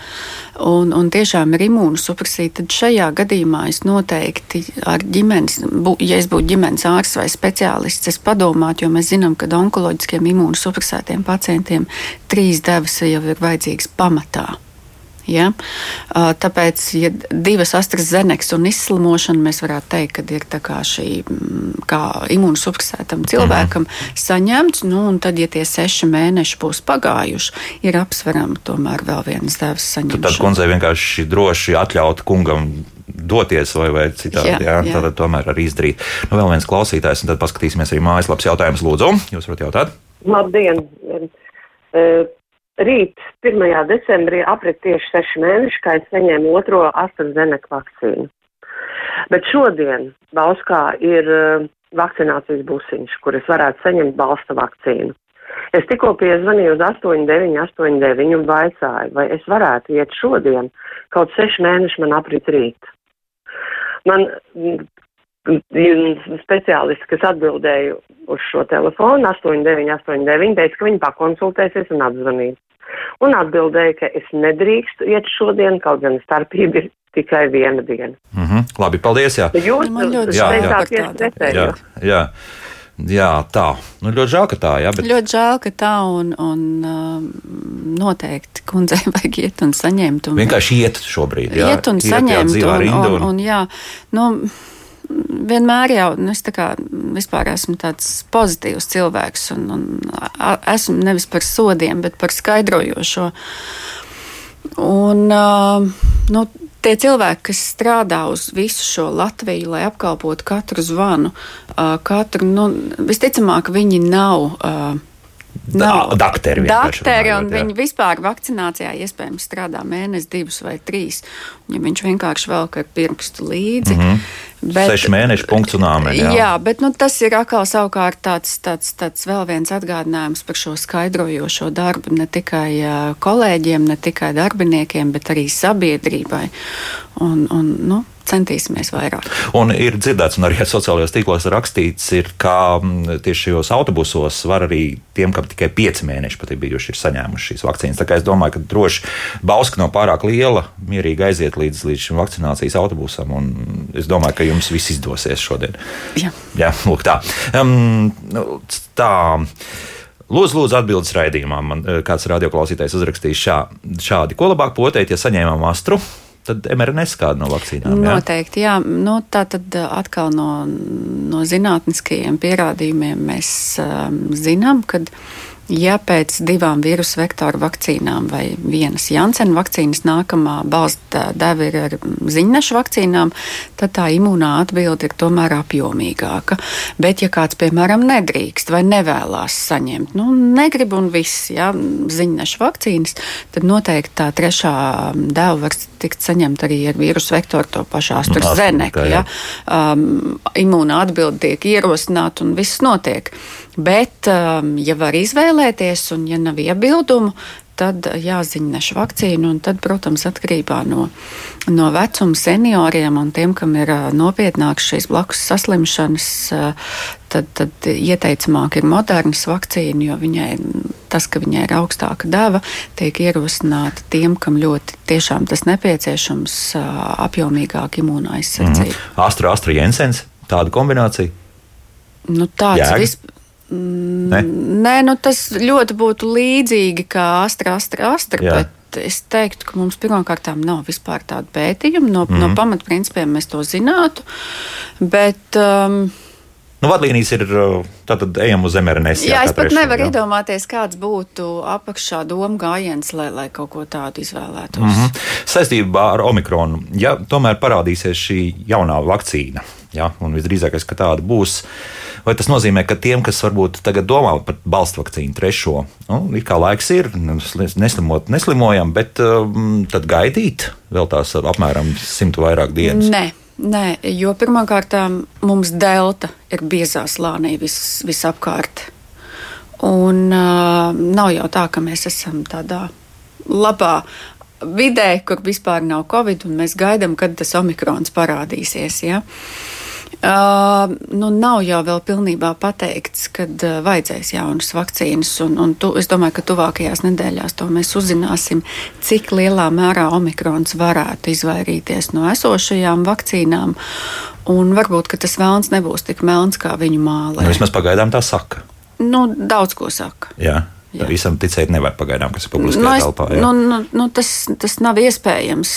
un, un tiešām ir imūnosupresija, tad šajā gadījumā es noteikti ar ģimenes, bū, ja es būtu ģimenes ārsts vai speciālists, es padomātu, jo mēs zinām, ka onkoloģiskiem imūnosupresētiem pacientiem trīs devas jau ir vajadzīgas pamatā. Ja? Tāpēc, ja divas AstraZenekas un izslimošana, mēs varētu teikt, ka ir kā šī mm, kā imunosupresētam cilvēkam mhm. saņemts, nu, un tad, ja tie seši mēneši būs pagājuši, ir apsverama tomēr vēl vienas devas saņemšana. Tad kundzei vienkārši droši atļaut kungam doties vai, vai citādi. Jā, jā, jā. Tad tomēr arī izdarīt. Nu, vēl viens klausītājs, un tad paskatīsimies arī mājaslapas jautājumus. Lūdzu, jūs varat jautāt? Labdien! Rīt, 1. decembrī, aprit tieši seši mēneši, kā es saņēmu otro AstraZeneca vakcīnu. Bet šodien Bauskā ir uh, vakcinācijas busiņš, kur es varētu saņemt balsta vakcīnu. Es tikko piezvanīju uz 8989 un vaicāju, vai es varētu iet šodien, kaut seši mēneši man aprit rīt. Man speciālisti, kas atbildēja uz šo telefonu, 8989, teica, ka viņi pakonsultēsies un atzvanīs. Un atbildēja, ka es nedrīkstu iet šodien, kaut gan starpība ir tikai viena diena. Mm -hmm. Labi, paldies. Jā. Jūs man ļoti jā, jā. jā, jā. Jā, tā. Nu, ļoti žēl, ka tā, jā. Bet... Ļoti žēl, ka tā un, un uh, noteikti kundzei vajag iet un saņemt. Un, Vienkārši iet šobrīd. Jā, iet un iet, saņemt. Jā, un, un, un, un, jā, nu, vienmēr jau nu, es kā, esmu tāds pozitīvs cilvēks un, un esmu nevis par sodiem, bet par skaidrojošo. Un, nu, tie cilvēki, kas strādā uz visu šo Latviju, lai apkalpotu katru zvanu, katru, nu, visticamāk, viņi nav. Nav dakteri. Dakteri, un jā. viņi vispār vakcinācijā iespējams strādā mēnesi, divus vai trīs. Ja viņš vienkārši velk ar pirkstu līdzi. Mm -hmm. Bet, Seši mēneši punkts un āmeni. Jā, jā bet nu, tas ir atkal savukārt tāds, tāds, tāds vēl viens atgādinājums par šo skaidrojošo darbu ne tikai kolēģiem, ne tikai darbiniekiem, bet arī sabiedrībai. Un, un, nu, centīsimies vairāk. Un ir dzirdēts, un arī sociālajos tīklos rakstīts, ir, ka tieši šajos autobusos var arī tiem, kam tikai pieci mēneši pat ir bijuši, ir saņēmuši šīs vakcīnas. Tā kā es domāju, ka droši Bauska nav pārāk liela, mierīgi aiziet līdz, līdz šim vakcinācijas autobusam, un es domāju, ka jums viss izdosies šodien. Jā, Jā lūk tā. Um, tā. Lūdzu, lūdzu atbildes raidījumā. Man kāds radioklausītājs uzrakstījis šā, šādi, ko labāk potēt, ja saņēmām astru tad mRNS kāda no vakcīnām? Jā? Noteikti, jā. Nu, tā tad atkal no, no zinātniskajiem pierādījumiem mēs um, zinām, ka Ja pēc divām vīrusu vektoru vakcīnām vai vienas Jansena vakcīnas nākamā balsta deva ir ar ziņnešu vakcīnām, tad tā imūnā atbilde ir tomēr apjomīgāka. Bet, ja kāds, piemēram, nedrīkst vai nevēlas saņemt, nu, negrib un viss, ja ziņnešu vakcīnas, tad noteikti tā trešā deva var tikt saņemta arī ar vīrusu vektoru to pašu AstraZeneca. Ja? Um, imūnā atbilde tiek ierosināta un viss notiek. Bet, um, ja var izvēlēties, un ja nav iebildumu, tad jāziņneša vakcīna. Tad, protams, atkarībā no, no vecuma senioriem un tiem, kam ir nopietnākas šīs blakus saslimšanas, tad, tad ieteicamāk ir modernas vakcīna, jo viņai, tas, ka viņai ir augstāka deva, tiek ierosināta tiem, kam ļoti tiešām tas nepieciešams, apjomīgāka imūna aizsardzība. Mm. Astra, Astra Jensens, tāda kombinācija. Nu, tāds vispār. Nē? Nē, nu tas ļoti būtu līdzīgi kā astra, astra, astra. Jā. Bet es teiktu, ka mums pirmkārt nav vispār tāda pētījuma. No, mm -hmm. no mhm. pamatprincipiem mēs to zinātu. Bet, um, Nu, vadlīnijas ir tātad ejam uz mRNS. Jā, jā es pat nevaru jā. iedomāties, kāds būtu apakšā doma gājiens, lai, lai kaut ko tādu izvēlētos. Mm -hmm. Saistībā ar Omikronu, ja tomēr parādīsies šī jaunā vakcīna, ja, un visdrīzākais, ka tāda būs, Vai tas nozīmē, ka tiem, kas varbūt tagad domā par balstu vakcīnu trešo, nu, ir kā laiks ir, neslimot, neslimojam, bet um, tad gaidīt vēl tās apmēram simtu vairāk dienas? Nē. Nē, jo pirmkārt mums delta ir biezā slānī vis, visapkārt. Un uh, nav jau tā, ka mēs esam tādā labā vidē, kur vispār nav covid, un mēs gaidām, kad tas omikrons parādīsies. Ja? Uh, Uh, nu, nav jau vēl pilnībā pateikts, kad uh, vajadzēs jaunas vakcīnas. Un, un tu, es domāju, ka tuvākajās nedēļās to mēs uzzināsim, cik lielā mērā omikrons varētu izvairīties no esošajām vakcīnām. Un varbūt tas vēlns nebūs tik melns, kā viņu mālē. Nu, vismaz pagaidām tā saka. Nu, daudz ko saka. Jā. Jā. Visam ticēt nevar pagaidām, kas ir publiskajā nu, telpā. Nu, nu, nu, tas, tas nav iespējams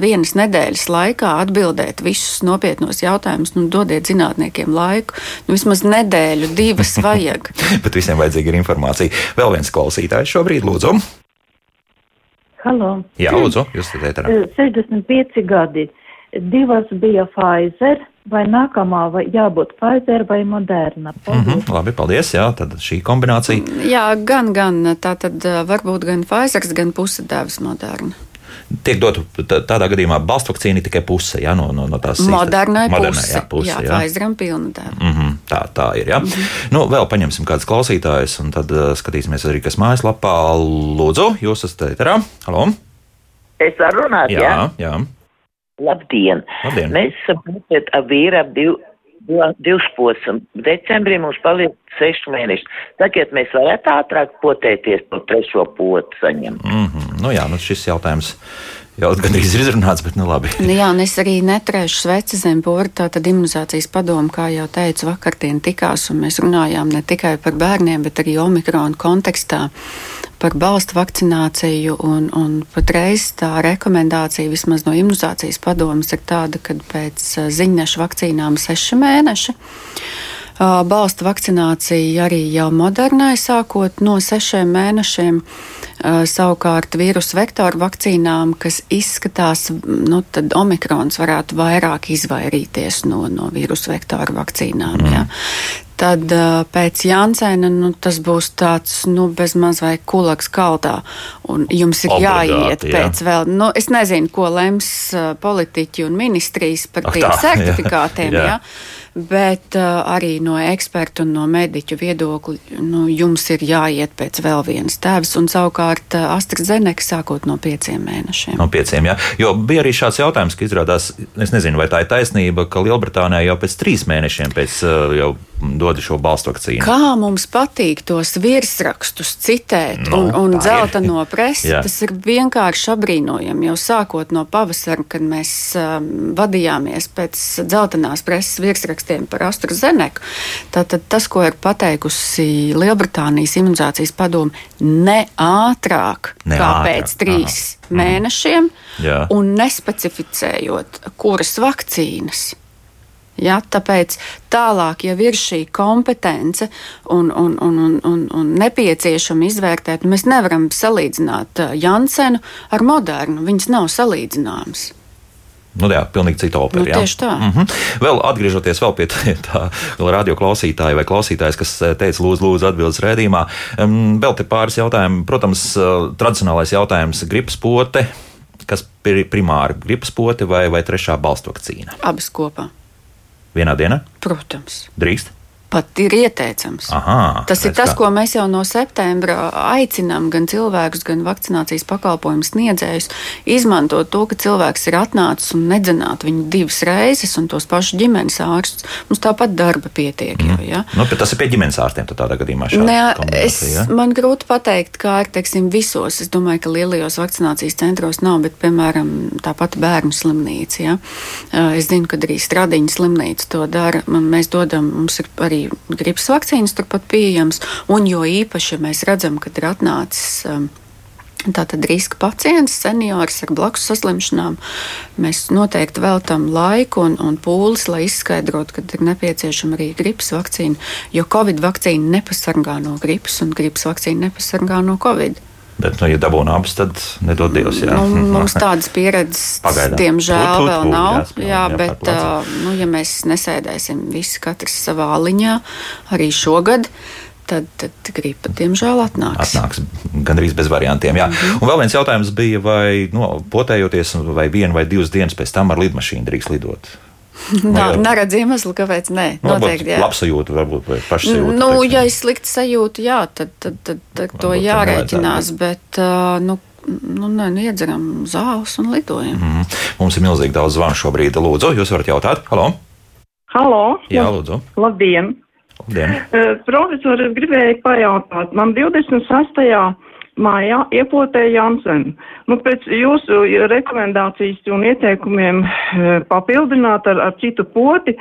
vienas nedēļas laikā atbildēt visus nopietnos jautājumus. Nu, dodiet zinātniekiem laiku. Nu, vismaz nedēļu, divas vajag. Bet visiem vajadzīga ir informācija. Vēl viens klausītājs šobrīd, lūdzu. Halo. Jā, lūdzu, jūs esat ēterā. 65 gadi. Divas bija Pfizer, vai nākamā vai jābūt Pfizer vai Moderna. Paldies. Mm -hmm, labi, paldies. Jā, tad šī kombinācija. Jā, gan, gan. Tā tad varbūt gan Pfizer, gan puse dēvs Moderna. Tiek dot tādā gadījumā balstvakcīna tikai puse ja, no, no, no tās modernai puse. Jā, puse, jā, jā. Pfizeram pilna dēva. Mm -hmm, tā, tā ir. Ja. Mm -hmm. nu, vēl paņemsim kādas klausītājas, un tad uh, skatīsimies arī, kas mājaslapā. Lūdzu, jūs esat ēterā. Halo! Es varu runāt, jā? Jā, jā. Labdien! Labdien. Mēs pēc ar vīru ap div, divs posam. Decembrī mums paliek seši mēneši. Sakiet, mēs varētu ātrāk potēties to trešo potu saņemt. Mm -hmm. Nu jā, nu šis jautājums Jau gandrīz ir izrunāts, bet nu labi. Nu, jā, un es arī neturēšu sveci zem porta. Tad imunizācijas padomu, kā jau teicu, vakardien tikās, un mēs runājām ne tikai par bērniem, bet arī omikronu kontekstā par balstu vakcināciju. Un, un patreiz tā rekomendācija vismaz no imunizācijas padomas ir tāda, ka pēc ziņnešu vakcīnām seši mēneši. Balsta vakcinācija arī jau modernai, sākot no sešiem mēnešiem. Savukārt vīrusu vektoru vakcīnām, kas izskatās, nu, tad omikrons varētu vairāk izvairīties no, no vīrusu vektoru vakcīnām. Mm. Ja. Tad pēc Jānsēna nu, tas būs tāds nu, bezmaz vai kulaks kaldā. Un jums ir Obligāti, jāiet jā. pēc vēl. Nu, es nezinu, ko lems politiķi un ministrijas par tiem certifikātiem. Jā. Jā. Bet uh, arī no ekspertu un no mediķu viedokļa nu, jums ir jāiet pēc vēl vienas tēvas, un savukārt uh, AstraZeneca sākot no pieciem mēnešiem. No pieciem, jā. Jo bija arī šāds jautājums, ka izrādās, es nezinu, vai tā ir taisnība, ka Lielbritānijā jau pēc trīs mēnešiem pēc uh, jau dod šo balstu vakcīnu. Kā mums patīk tos virsrakstus citēt nu, un, un zelta no presi, tas ir vienkārši apbrīnojami. Jau sākot no pavasara, kad mēs um, vadījāmies pēc dzeltenās preses virsrakstiem, rakstiem par AstraZeneca. Tātad tas, ko ir pateikusi Lielbritānijas imunizācijas padome, ne ātrāk ne kā ātrāk. pēc trīs Aha. Mhm. mēnešiem, Jā. un nespecificējot, kuras vakcīnas. Ja, tāpēc tālāk jau ir šī kompetence un, un, un, un, un, un nepieciešama izvērtēt. Mēs nevaram salīdzināt Jansenu ar Modernu. Viņas nav salīdzināmas. Nu, jā, pilnīgi cita opera. Nu, tieši tā. Mm -hmm. Vēl atgriežoties vēl pie tā, radio klausītāja vai klausītājas, kas eh, teica, lūdzu, lūdzu atbildes rēdījumā. Um, vēl te pāris jautājumi. Protams, uh, tradicionālais jautājums - gripas pote, kas ir primāri gripas pote vai, vai trešā balstvakcīna? Abas kopā. Vienā dienā? Protams. Drīkst? Pat ir ieteicams. Aha, tas ir tas, kā. ko mēs jau no septembra aicinām gan cilvēkus, gan vakcinācijas pakalpojumu sniedzējus izmantot to, ka cilvēks ir atnācis un nedzenāt viņu divas reizes un tos pašus ģimenes ārstus. Mums tāpat darba pietiek. Mm. Jau, ja? nu, tas ir pie ģimenes ārstiem tādā gadījumā. Ne, es, ja? Man grūti pateikt, kā ir teiksim, visos. Es domāju, ka lielajos vakcinācijas centros nav, bet, piemēram, tāpat bērnu slimnīca. Ja? Es zinu, ka arī Stradiņas slimnīca to dara. Mēs dodam, mums ir arī arī gripas vakcīnas turpat pieejamas, un jo īpaši mēs redzam, kad ir atnācis. Um, Tātad riska pacients, seniors ar blakus saslimšanām. Mēs noteikti veltam laiku un, un pūles, lai izskaidrotu, ka ir nepieciešama arī gripas vakcīna. Jo Covid vakcīna nepasargā no gripas, un gripas vakcīna nepasargā no Covid. Bet, nu, ja dabūna abas, tad nedod Dievs. Jā. Nu, mums tādas pieredzes, Pagaidām. diemžēl, tūt, tūt, vēl nav. Jā, jā, jā bet, uh, nu, ja mēs nesēdēsim visi katrs savā aliņā, arī šogad, tad, tad gripa, diemžēl, atnāks. Atnāks gandrīz bez variantiem. Jā. Mm -hmm. Un vēl viens jautājums bija, vai no, potējoties, vai vienu vai divas dienas pēc tam ar lidmašīnu drīkst lidot? Nā, neredz iemeslu, kāpēc nē. Noteikti, jā. Labsajūta, varbūt, vai pašsajūta. Nu, teiksim. ja ir slikta sajūta, jā, tad, tad, tad, tad to jārēķinās, bet, nu, nu, nē, nu, iedzeram zāles un lidojam. Mm. Mums ir milzīgi daudz zvanu šobrīd. Lūdzu, jūs varat jautāt? Halo! Halo! Jā, lūdzu! Labdien! Labdien. Uh, profesor, es gribēju pajautāt, man 26 mājā iepotēja Jansen. Nu, pēc jūsu rekomendācijas un ieteikumiem eh, papildināt ar, ar citu poti,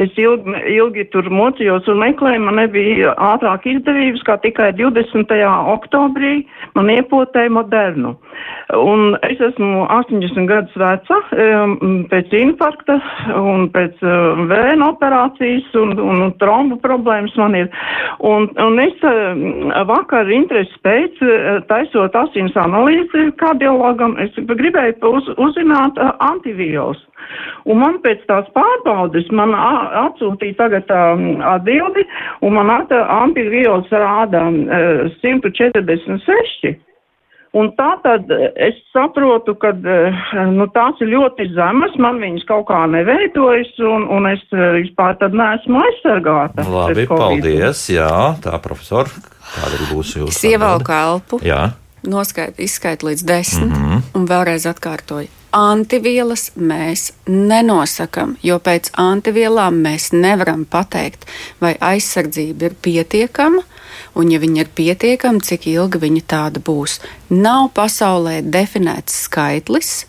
es ilgi, ilgi tur mocījos un meklēju, man nebija ātrāk izdevības, kā tikai 20. oktobrī man iepotēja modernu. Un es esmu 80 gadus veca, pēc infarkta un pēc eh, vēna operācijas un, un trombu problēmas man ir. Un, un es vakar interesi pēc taisot asins analīzi kardiologam, es gribēju uz, uzzināt uh, antivīrus. Un man pēc tās pārbaudes man atsūtīja tagad um, atbildi, un man antivīrus rāda uh, 146. Un tā tad es saprotu, ka nu, tās ir ļoti zemas, man viņas kaut kā neveidojas, un, un es vispār tad neesmu aizsargāta. Labi, paldies, jā, tā profesor, Kāda arī būs jūsu? Es ievelku elpu, noskait, izskaitu līdz desmit mm -hmm. un vēlreiz atkārtoju. Antivielas mēs nenosakām, jo pēc antivielām mēs nevaram pateikt, vai aizsardzība ir pietiekama, un, ja viņa ir pietiekama, cik ilga viņa tāda būs. Nav pasaulē definēts skaitlis,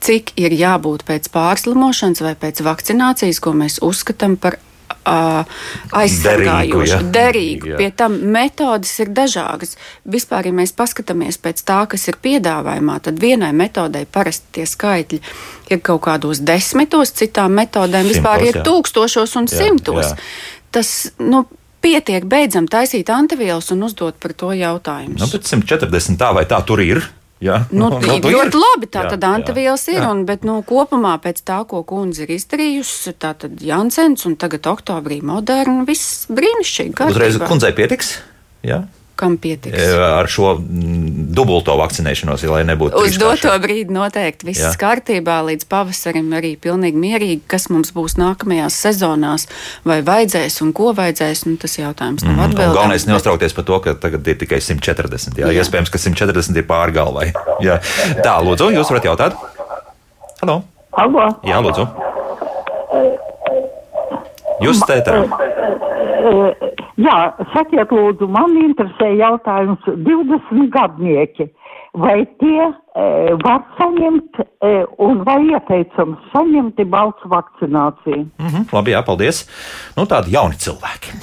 cik ir jābūt pēc pārslimošanas vai pēc vakcinācijas, ko mēs uzskatām par derīgu. Jā. Pie tam metodas ir dažādas. Vispār, ja mēs paskatāmies pēc tā, kas ir piedāvājumā, tad vienai metodei parasti tie skaitļi ir kaut kādos desmitos, citām metodēm vispār Simtos, ir jā. tūkstošos un Jā, simtos. jā. Tas, nu, pietiek beidzam taisīt antivielas un uzdot par to jautājumus. Nu, bet 140 tā vai tā tur ir. Jā, Nu, nu, ir tu ļoti labi. Tā Jā, tad antivielas ir. Un, bet nu, kopumā pēc tā, ko kundze ir izdarījusi, tā tad Jansens un tagad oktobrī moderna, viss brīnišķīgi. Uzreiz kārtībā. kundzei pietiks. Jā. Kam pietiks? E, Ar šo mm, dubulto vakcinēšanos, lai nebūtu Uz doto brīdi noteikti viss Jā. kārtībā, līdz pavasarim arī pilnīgi mierīgi, kas mums būs nākamajās sezonās, vai vajadzēs un ko vajadzēs. Nu, tas jautājums nav un atbildams. Galvenais ir neuztraukties par to, ka tagad ir tikai 140. Jā, Jā. iespējams, ka 140 ir pāri galvai. Jā. Tā, lūdzu, jūs varat jautāt? Halo? Halo. Jā, lūdzu. Jūs tētā. E, Jā, sakiet, lūdzu, man interesē jautājums 20 gadnieki. Vai tie e, var saņemt e, un vai ieteicams saņemt balsu vakcināciju? Mhm, labi, jā, paldies. Nu, tādi jauni cilvēki.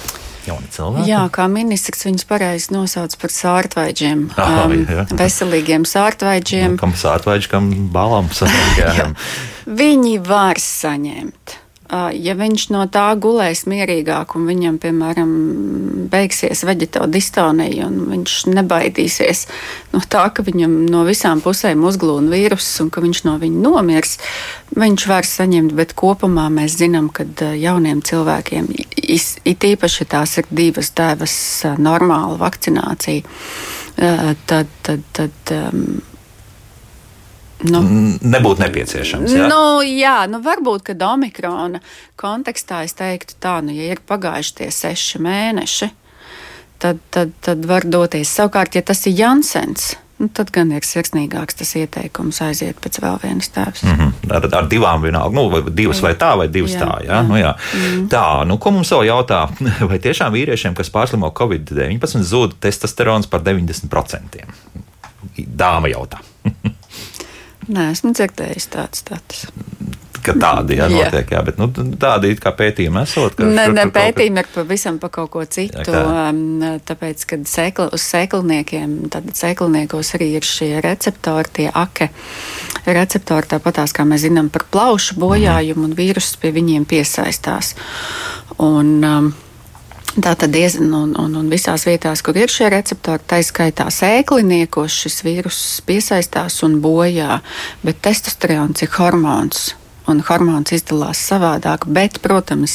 Jauni cilvēki. Jā, kā ministrs viņus pareizi nosauc par sārtvaidžiem. Ah, um, jā. veselīgiem sārtvaidžiem. Kam sārtvaļš, kam balams. Jā. Viņi var saņemt. Uh, Ja viņš no tā gulēs mierīgāk, un viņam, piemēram, beigsies veģetodistonija, un viņš nebaidīsies no tā, ka viņam no visām pusēm uzglūna vīruss un ka viņš no viņa nomirs, viņš var saņemt. Bet kopumā mēs zinām, ka uh, jauniem cilvēkiem, it īpaši tās ir divas devas uh, normāla vakcinācija, tad, tad, tad um, nu, Nebūtu nepieciešams. Jā. Nu, jā, nu varbūt, ka Omikrona kontekstā es teiktu tā, nu, ja ir pagājuši tie seši mēneši, tad, tad, tad var doties. Savukārt, ja tas ir Jansens, nu, tad gan ir sirsnīgāks tas ieteikums aiziet pēc vēl vienas tēvs. Mm. Mhm. Ar, ar divām vienalga, nu, vai divas vai tā, vai divas Jā, tā. Jā? jā. Nu, jā. Tā, nu, ko mums vēl jautā? Vai tiešām vīriešiem, kas pārslimo Covid-19, zūd testosterons par 90%? Dāma jautā, Nē, esmu dzirdējis tāds status. ka tādi jā, notiek, jā, bet nu, tādi it kā pētījumi esot. ka Ne, ne pētījumi ir pavisam par kaut ko citu. Jā, kā? um, tāpēc, kad sēkla, uz sēklniekiem, tad sēklniekos arī ir šie receptori, tie ake receptori, tāpatās kā mēs zinām par plaušu bojājumu, un vīrusus pie viņiem piesaistās. Un, um, Tā tad ir un, un, un visās vietās, kur ir šie receptori, tā skaitā sēkliniekos šis vīruss piesaistās un bojā, bet testosterons ir hormons. Un hormons izdalās savādāk, bet, protams,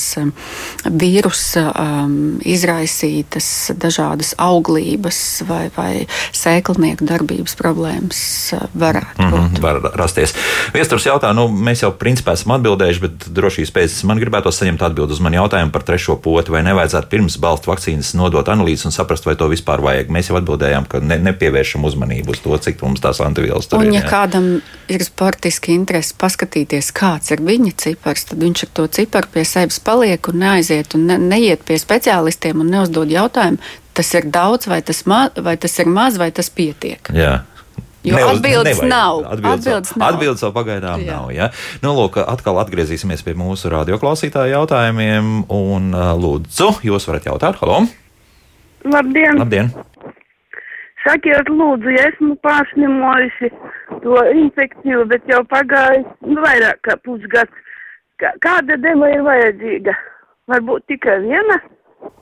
vīrusa um, izraisītas dažādas auglības vai, vai sēklnieku darbības problēmas uh, varētu būt. Mhm, var rasties. Viesturs jautā, nu, mēs jau principā esam atbildējuši, bet drošības pēc man gribētu saņemt atbildi uz manu jautājumu par trešo poti, vai nevajadzētu pirms balstu vakcīnas nodot analīzes un saprast, vai to vispār vajag. Mēs jau atbildējām, ka ne, nepievēršam uzmanību uz to, cik mums tās antivielas tur Un, ir. ja jā. kādam ir sportiski interesi paskatīties, kāds ir viņa cipars, tad viņš ar to ciparu pie sevis paliek un neaiziet un ne, neiet pie speciālistiem un neuzdod jautājumu, tas ir daudz, vai tas, ma, vai tas ir maz, vai tas pietiek. Jā. Jo atbildes nav. Atbildes, Atbildes nav. nav. Atbildes vēl pagaidām Jā. nav. Ja? Nu, lūk, atkal atgriezīsimies pie mūsu radioklausītāju jautājumiem. Un, lūdzu, jūs varat jautāt, halo! Labdien! Labdien! Sakiet, lūdzu, ja esmu pārslimojusi to infekciju, bet jau pagājis nu, vairāk kā pusgads. Kā, kāda deva ir vajadzīga? Varbūt tikai viena?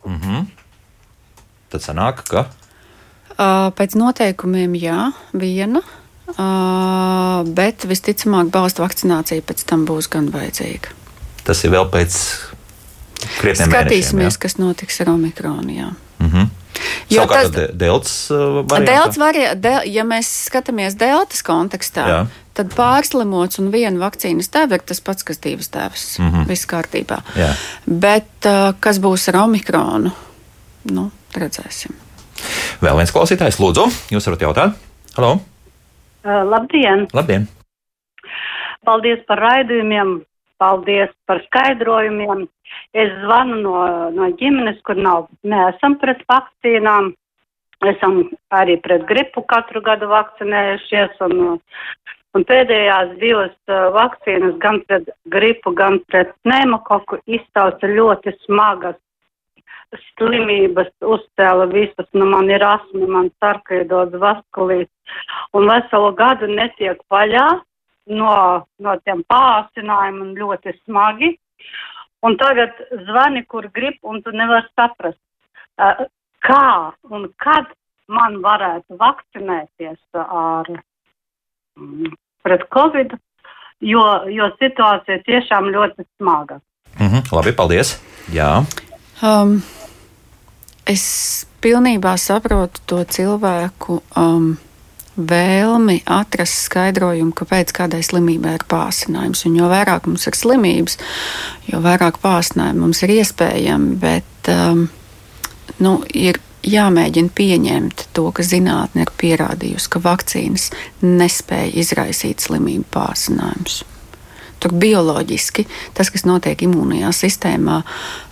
Mhm. Tad sanāk, ka Uh, Pēc noteikumiem, jā, viena. Uh, bet visticamāk, balstu vakcinācija pēc tam būs gan vajadzīga. tas ir vēl pēc krietniem Skatīsimies, mēnešiem. kas notiks ar Omikronu. jā. Ja? Jo Savukārt, tas-. Delts uh, variantā? Delts varie, del, ja mēs skatāmies deltas kontekstā, Jā. tad pārslimots un viena vakcīnas deva ir tas pats, kas divas devas. Mm. -hmm. Viss kārtībā. Jā. Bet uh, kas būs ar Omikronu? Nu, redzēsim. Vēl viens klausītājs, lūdzu, jūs varat jautāt? Halo! Uh, labdien! Labdien! Paldies par raidījumiem, paldies par skaidrojumiem. Es zvanu no, no ģimenes, kur nav, neesam pret vakcīnām. Esam arī pret gripu katru gadu vakcinējušies un Un pēdējās divas uh, vakcīnas, gan pret gripu, gan pret pneumokoku, izcauca ļoti smagas slimības, uzcēla visas, nu man ir asmi, man sarkaidots vaskulīts, un veselu gadu netiek vaļā no, no tiem pāsinājumiem ļoti smagi. Un tagad zvani, kur grib, un tu nevar saprast, uh, kā un kad man varētu vakcinēties ar mm, pret covid, jo, jo situācija tiešām ļoti smaga. Mm -hmm, labi, paldies. Jā. Um, es pilnībā saprotu to cilvēku um, vēlmi atrast skaidrojumu, kāpēc kādai slimībai ir pāsinājums. Un jo vairāk mums ir slimības, jo vairāk pāsinājumu mums ir iespējami, bet um, nu, ir jāmēģina pieņemt to, ka zinātne ir pierādījusi, ka vakcīnas nespēja izraisīt slimību pārsinājumus. Tur bioloģiski tas, kas notiek imūnijā sistēmā,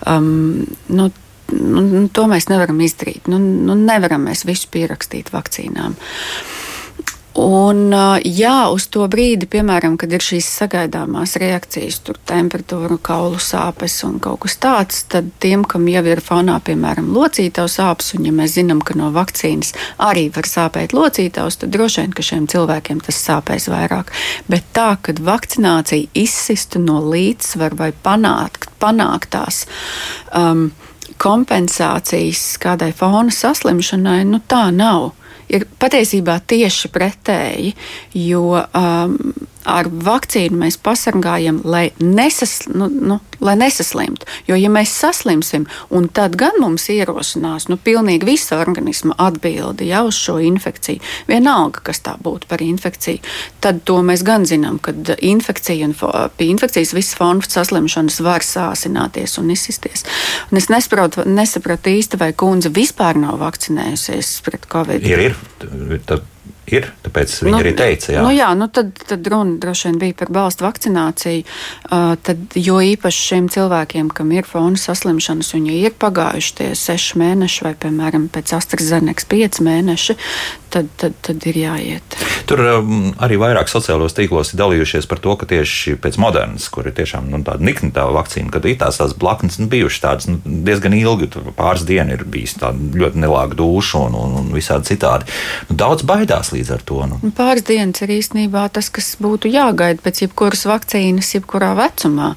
um, nu, nu, nu, to mēs nevaram izdarīt. Nu, nu, nevaram mēs visu pierakstīt vakcīnām. Uh, Un, jā, uz to brīdi, piemēram, kad ir šīs sagaidāmās reakcijas, tur temperatūra, kaulu sāpes un kaut kas tāds, tad tiem, kam jau ir fonā, piemēram, locītavs sāpes, un ja mēs zinām, ka no vakcīnas arī var sāpēt locītavs, tad droši vien, ka šiem cilvēkiem tas sāpēs vairāk. Bet tā, kad vakcinācija izsistu no līdzsvaru vai panākt, panāktās. Um, kompensācijas kādai fona saslimšanai, nu tā nav ir patiesībā tieši pretēji, jo um, ar vakcīnu mēs pasargājam, lai, nesas, nu, nu, lai nesaslimtu. Jo, ja mēs saslimsim, tad gan mums ierosinās nu, pilnīgi visa organisma atbildi jau uz šo infekciju, vienalga, kas tā būtu par infekciju, tad to mēs gan zinām, ka infekcija un pie infekcijas visas fonu saslimšanas var sāsināties un izsisties. Un es nesaprotu, nesaprotu īsti, vai kundze vispār nav vakcinējusies pret covid. Ir, ir. Tad ir. Tāpēc viņi nu, arī teica, jā. Nu, jā, nu tad, tad runa droši vien bija par balstu vakcināciju. Uh, tad, jo īpaši šiem cilvēkiem, kam ir fona saslimšanas, un ja ir pagājuši tie seši mēneši, vai, piemēram, pēc AstraZenekas pieci mēneši, tad, tad, tad ir jāiet. Tur um, arī vairāk sociālos tīklos ir dalījušies par to, ka tieši pēc modernas, kur ir tiešām nu, tāda nikna tā vakcīna, kad ir tās, tās blaknes nu, bijušas tādas nu, diezgan ilgi, pāris dienas ir bijis tāda ļoti nelāga duša un, un, un visādi citādi. Nu, daudz baidās līdz ar to. Nu. Pāris dienas ir īstenībā tas, kas būtu jāgaida pēc jebkuras vakcīnas, jebkurā vecumā.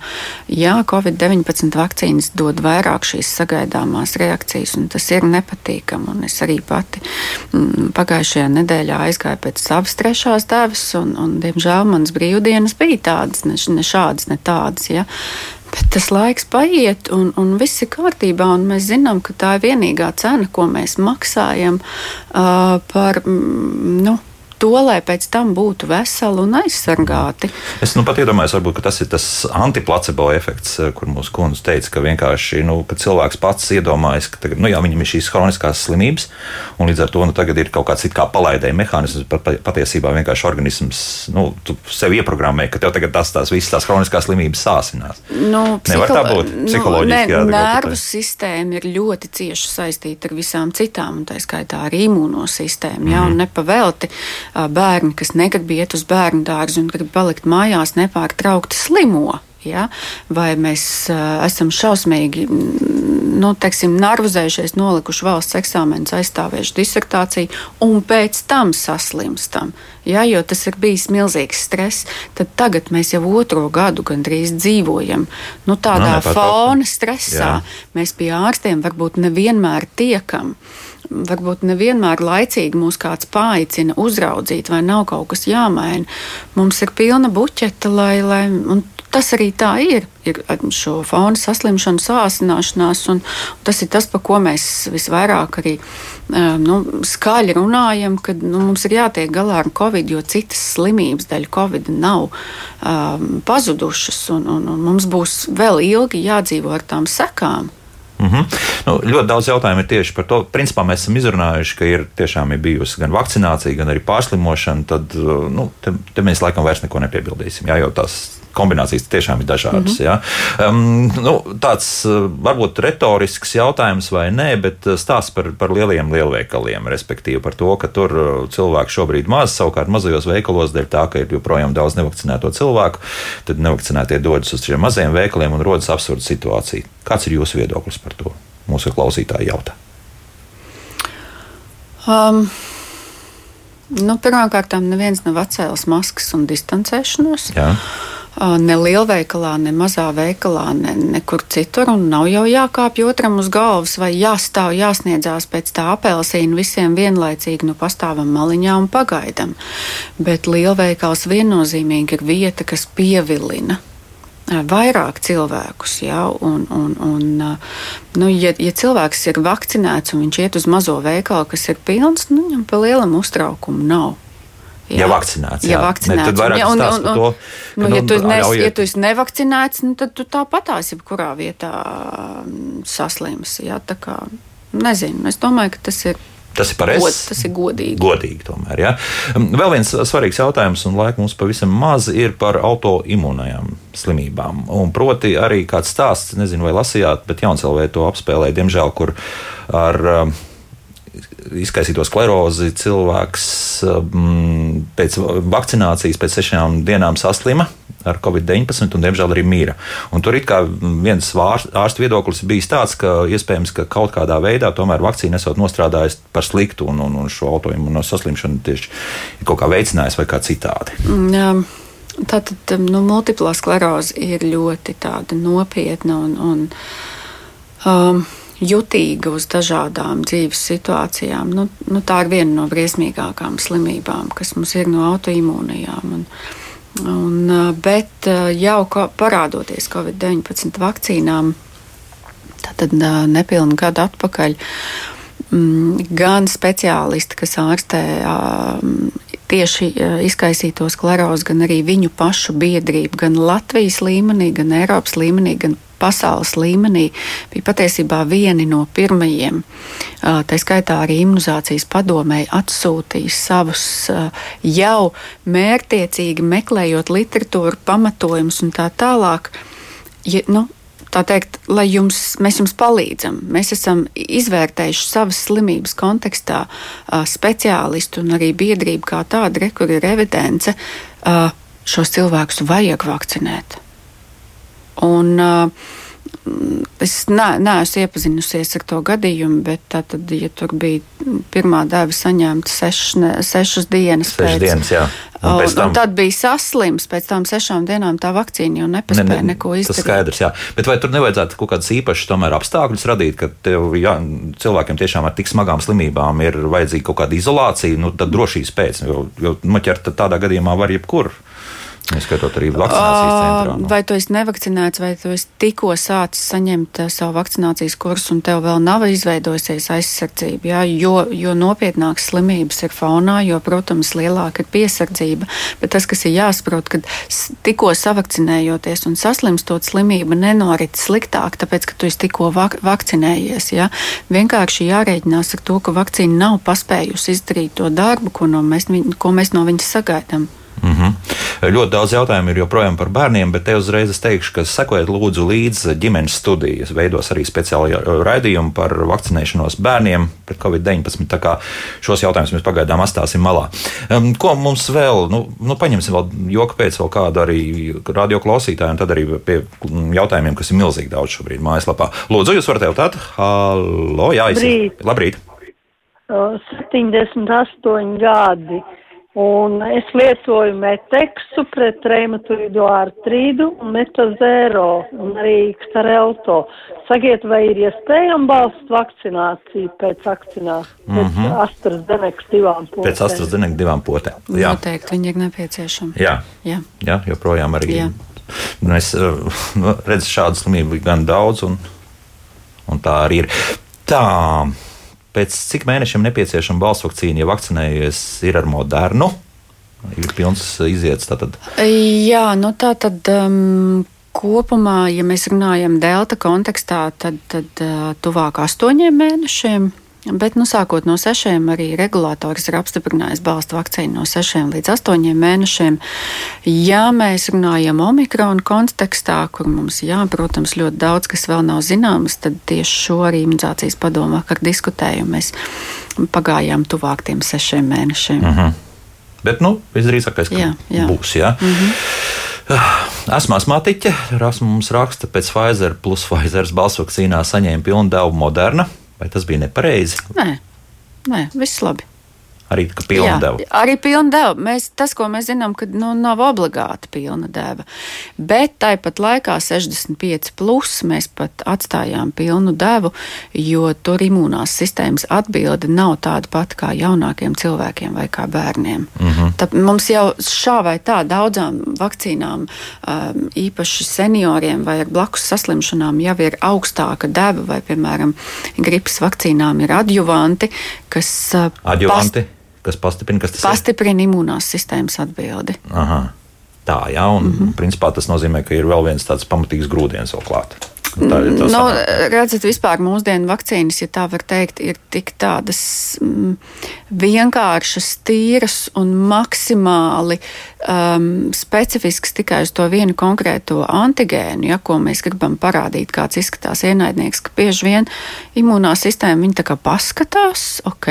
Jā, Covid-19 vakcīnas dod vairāk šīs sagaidāmās reakcijas, un tas ir nepatīkami. Es arī pati mm, pagājušajā pagājušajā nedēļā aizgāju pēc savas trešās devas, un, un diemžēl manas brīvdienas bija tādas, ne, ne šādas, ne tādas. Ja. Bet tas laiks paiet, un, un viss ir kārtībā. Mēs zinām, ka tā ir vienīgā cena, ko mēs maksājam uh, par. Mm, nu, to, lai pēc tam būtu veseli un aizsargāti. Es nu pat iedomājos, varbūt, ka tas ir tas antiplacebo efekts, eh, kur mūsu kundze teica, ka vienkārši nu, cilvēks pats iedomājas, ka tagad, nu, jā, viņam ir šīs kroniskās slimības, un līdz ar to nu, tagad ir kaut kāds kā palaidēja mehānisms, bet patiesībā vienkārši organisms nu, sev ieprogrammē, ka tev tagad tas tās visas tās kroniskās slimības sāsinās. Nu, Nevar tā būt psiholoģiski. Nu, ne, nervu sistēma ir ļoti cieši saistīta ar visām citām, un tā skaitā arī imūnosistēma, mm. jā, un nepavelti bērni, kas negrib iet uz bērnu dārzu un grib palikt mājās, nepārtraukti slimo. Ja? Vai mēs uh, esam šausmīgi nu, teiksim, nervozējušies, nolikuši valsts eksāmenus, aizstāvējuši disertāciju un pēc tam saslimstam. Ja, jo tas ir bijis milzīgs stress, tad tagad mēs jau otro gadu gandrīz dzīvojam nu, tādā no, fona stresā. Jā. Mēs pie ārstiem varbūt nevienmēr tiekam. Uh, varbūt nevienmēr laicīgi mūs kāds paaicina uzraudzīt, vai nav kaut kas jāmaina. Mums ir pilna buķeta, lai, lai tas arī tā ir. Ir šo fonu saslimšanu, sāsināšanās, un tas ir tas, par ko mēs visvairāk arī nu, skaļi runājam, kad nu, mums ir jātiek galā ar covid, jo citas slimības dēļ covid nav um, pazudušas, un, un, un mums būs vēl ilgi jādzīvo ar tām sekām. Mm -hmm. nu, ļoti daudz jautājumu ir tieši par to. Principā mēs esam izrunājuši, ka ir tiešām ir bijusi gan vakcinācija, gan arī pārslimošana. Tad nu, te, te mēs laikam vairs neko nepiebildīsim. Jā, jo tās kombinācijas tiešām ir dažādas. Mm -hmm. um, nu, tāds varbūt retorisks jautājums vai nē, bet stāsts par, par lieliem lielveikaliem, respektīvi par to, ka tur cilvēki šobrīd maz, savukārt mazajos veikalos dēļ tā, ka ir joprojām daudz nevakcinēto cilvēku, tad nevakcinētie dodas uz šiem mazajiem veikaliem un rodas absurda situācija. Kāds ir jūsu viedoklis par to? Mūsu klausītāji jautā. Um. Nu, Pirmkārt, neviens nav atcēlis maskas un distancēšanos. Jā ne lielveikalā, ne mazā veikalā, ne nekur citur. Nav jau jākāpj otram uz galvas vai jāstāv, jāsniedzās pēc tā apelsīna visiem vienlaicīgi, nu pastāvam maliņā un pagaidam. Bet lielveikals viennozīmīgi ir vieta, kas pievilina vairāk cilvēkus. Ja, un, un, un, nu, ja, ja cilvēks ir vakcinēts un viņš iet uz mazo veikalu, kas ir pilns, nu, viņam pa lielam uztraukumu nav. Jā. Ja vakcinēts, jā. Ja vakcinēts. Ne, tad vairāk un, un, un, to, nu, nu, ja, tu nes, ļaujiet... ja tu esi nevakcinēts, nu, tad tu tāpatās jebkurā vietā saslimsi. Jā, tā kā, nezinu, es domāju, ka tas ir Tas ir pareizi. God, tas ir godīgi. Godīgi tomēr. Ja? Mm, vēl viens svarīgs jautājums, un laika mums pavisam maz, ir par autoimūnajām slimībām. Un proti, arī kāds stāsts, nezinu, vai lasījāt, bet Jauncelvē to apspēlēja, diemžēl, kur ar. Uh, izkaisīto sklerozi cilvēks um, pēc vakcinācijas, pēc sešām dienām saslima ar covid-19 un, diemžēl, arī mīra. Un tur ir viens ārsta viedoklis bijis tāds, ka iespējams, ka kaut kādā veidā tomēr vakcīna esot nostrādājusi par sliktu un, un, un šo autoimūno saslimšanu tieši ir kaut kā veicinājusi vai kā citādi. Mm, jā. Tātad um, nu, multiplā skleroze ir ļoti nopietna un, un um, jutīga uz dažādām dzīves situācijām. Nu, nu, tā ir viena no briesmīgākām slimībām, kas mums ir no autoimūnijām. Un, un, bet jau parādoties Covid-19 vakcīnām, tad nepilnu gadu atpakaļ mm, gan speciālisti, kas ārstē tieši izkaisīto sklerozi, gan arī viņu pašu biedrību, gan Latvijas līmenī, gan Eiropas līmenī, gan pasaules līmenī bija patiesībā vieni no pirmajiem. Tā skaitā arī imunizācijas padomēji atsūtīja savus jau mērķiecīgi meklējot literatūru, pamatojumus un tā tālāk. Ja, nu, tā teikt, lai jums, mēs jums palīdzam. Mēs esam izvērtējuši savas slimības kontekstā speciālistu un arī biedrību kā tādu, kur ir evidence, šos cilvēkus vajag vakcinēt. Un, uh, Es ne, neesmu iepazinusies ar to gadījumu, bet tā tad, ja tur bija pirmā deva saņemta sešas, ne, sešas dienas Sešas pēc, dienas, jā. Un, un, tam, un tad bija saslims, pēc tam sešām dienām tā vakcīna jau nepaspēja ne, ne, neko izdarīt. Tas skaidrs, jā. Bet vai tur nevajadzētu kaut kādas īpašas tomēr apstākļus radīt, ka tev, jā, cilvēkiem tiešām ar tik smagām slimībām ir vajadzīga kaut kāda izolācija, nu tad drošības pēc, jo, jo noķert tādā gadījumā var jebkur. Ieskaitot arī vakcinācijas centrā. Nu. Vai tu esi nevakcinēts, vai tu esi tikko sācis saņemt uh, savu vakcinācijas kursu, un tev vēl nav izveidojusies aizsardzība. Jā, jo, jo nopietnākas slimības ir faunā, jo, protams, lielāka ir piesardzība. Bet tas, kas ir jāsaprot, kad tikko savakcinējoties un saslimstot, slimība nenorit sliktāk, tāpēc, ka tu esi tikko vak vakcinējies. Jā. Vienkārši jārēķinās ar to, ka vakcīna nav paspējusi izdarīt to darbu, ko, no mēs, ko mēs no viņas sagaidām. Mm -hmm. Ļoti daudz jautājumu ir joprojām par bērniem, bet te uzreiz es teikšu, ka sekojiet lūdzu līdzi ģimenes studijas. Veidos arī speciāli raidījumi par vakcinēšanos bērniem pret covid-19. Tā kā šos jautājumus mēs pagaidām atstāsim malā. Um, ko mums vēl, nu, nu paņemsim vēl joka pēc vēl kādu arī radio klausītāju, un tad arī pie jautājumiem, kas ir milzīgi daudz šobrīd mājaslapā. Lūdzu, jūs varat jautāt? Halo, jā, es... Labrīt! 78 gadi. Un es lietoju meteksu pret reumatoīdu artrīdu un metazēro un arī ktarelto. Sakiet, vai ir iespējama balsts vakcinācija pēc vakcinācijas, mm -hmm. pēc AstraZenekas divām potēm? Pēc AstraZenekas divām potēm. Jā. Noteikti, viņi ir nepieciešami. Jā, jā. jā joprojām arī. Jā. Mēs nu, redzam šādu slimību gan daudz, un, un tā arī ir. Tā. Pēc cik mēnešiem nepieciešama balss vakcīna, ja vakcinējies ir ar modernu? Ir pilns iziets. Tātad. Jā, nu tā tad. Um, Kopumā, ja mēs runājam delta kontekstā, tad, tad uh, tuvāk astoņiem mēnešiem. Bet, nu, sākot no sešiem, arī regulators ir apstiprinājis balstu vakcīnu no sešiem līdz astoņiem mēnešiem. Ja mēs runājam omikrona kontekstā, kur mums, jā, protams, ļoti daudz kas vēl nav zināms, tad tieši šo arī imunizācijas padomu vakar diskutēju. Mēs pagājām tuvāk tiem sešiem mēnešiem. Mm -hmm. Bet, nu, visdrīzākais, ka jā, jā. būs. Jā. Mm -hmm. Esmu astmātiķe, Rasmus raksta, pēc Pfizer plus Pfizer balsu vakcīnā saņēma pilnu devu Moderna. Vai tas bija nepareizi? Nē, Nē viss labi. Arī pilna deva. Arī pilna deva. Mēs, tas, ko mēs zinām, ka nu, nav obligāti pilna deva. Bet tāpat laikā 65 plus mēs pat atstājām pilnu devu, jo tur imūnās sistēmas atbilde nav tāda pati kā jaunākiem cilvēkiem vai kā bērniem. Mm -hmm. Tad mums jau šā vai tā daudzām vakcīnām, um, īpaši senioriem vai ar blakus saslimšanām, jau ir augstāka deva, vai, piemēram, gripas vakcīnām ir adjuvanti, kas. Uh, adjuvanti? Past kas pastiprina, kas tas pastiprina ir? imunās sistēmas atbildi. Aha. Tā, jā, un mm -hmm. principā tas nozīmē, ka ir vēl viens tāds pamatīgs grūdienis vēl klāts. Tā ir tā nu, redzat, vispār mūsdienu vakcīnas, ja tā var teikt, ir tik tādas mm, vienkāršas, tīras un maksimāli um, specifiskas tikai uz to vienu konkrēto antigēnu, ja, ko mēs gribam parādīt, kāds izskatās ienaidnieks, ka bieži vien imūnā sistēma viņa tā kā paskatās, ok,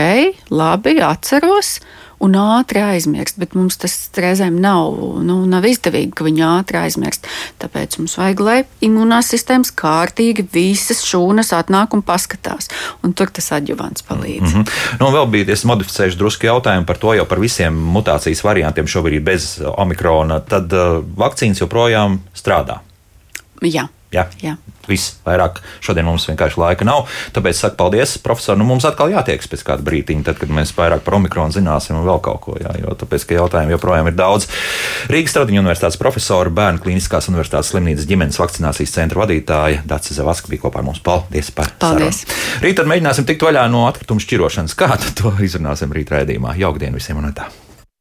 labi, atceros un ātri aizmirst, bet mums tas reizēm nav, nu, nav izdevīgi, ka viņi ātri aizmirst. Tāpēc mums vajag, lai imunās sistēmas kārtīgi visas šūnas atnāk un paskatās, un tur tas adjuvants palīdz. Mm -hmm. nu, vēl bija es modificējuši drusku jautājumu par to, jau par visiem mutācijas variantiem šobrīd bez omikrona, tad uh, vakcīnas joprojām strādā. Jā. Jā. Jā. Viss vairāk šodien mums vienkārši laika nav. Tāpēc saku paldies, profesor. Nu, mums atkal jātiekas pēc kāda brīdiņa, tad, kad mēs vairāk par omikronu zināsim un vēl kaut ko. Jā, jo tāpēc, ka jautājumu joprojām ir daudz. Rīgas Tradiņu universitātes profesora, Bērnu klīniskās universitātes slimnīcas ģimenes vakcinācijas centra vadītāja Dācis Zavaska bija kopā ar mums. Paldies par paldies. sarunu. Rīt tad mēģināsim tikt vaļā no atkritumu šķirošanas. Kā to izrunāsim rīt rēdījumā? Jaukdien visiem un tā!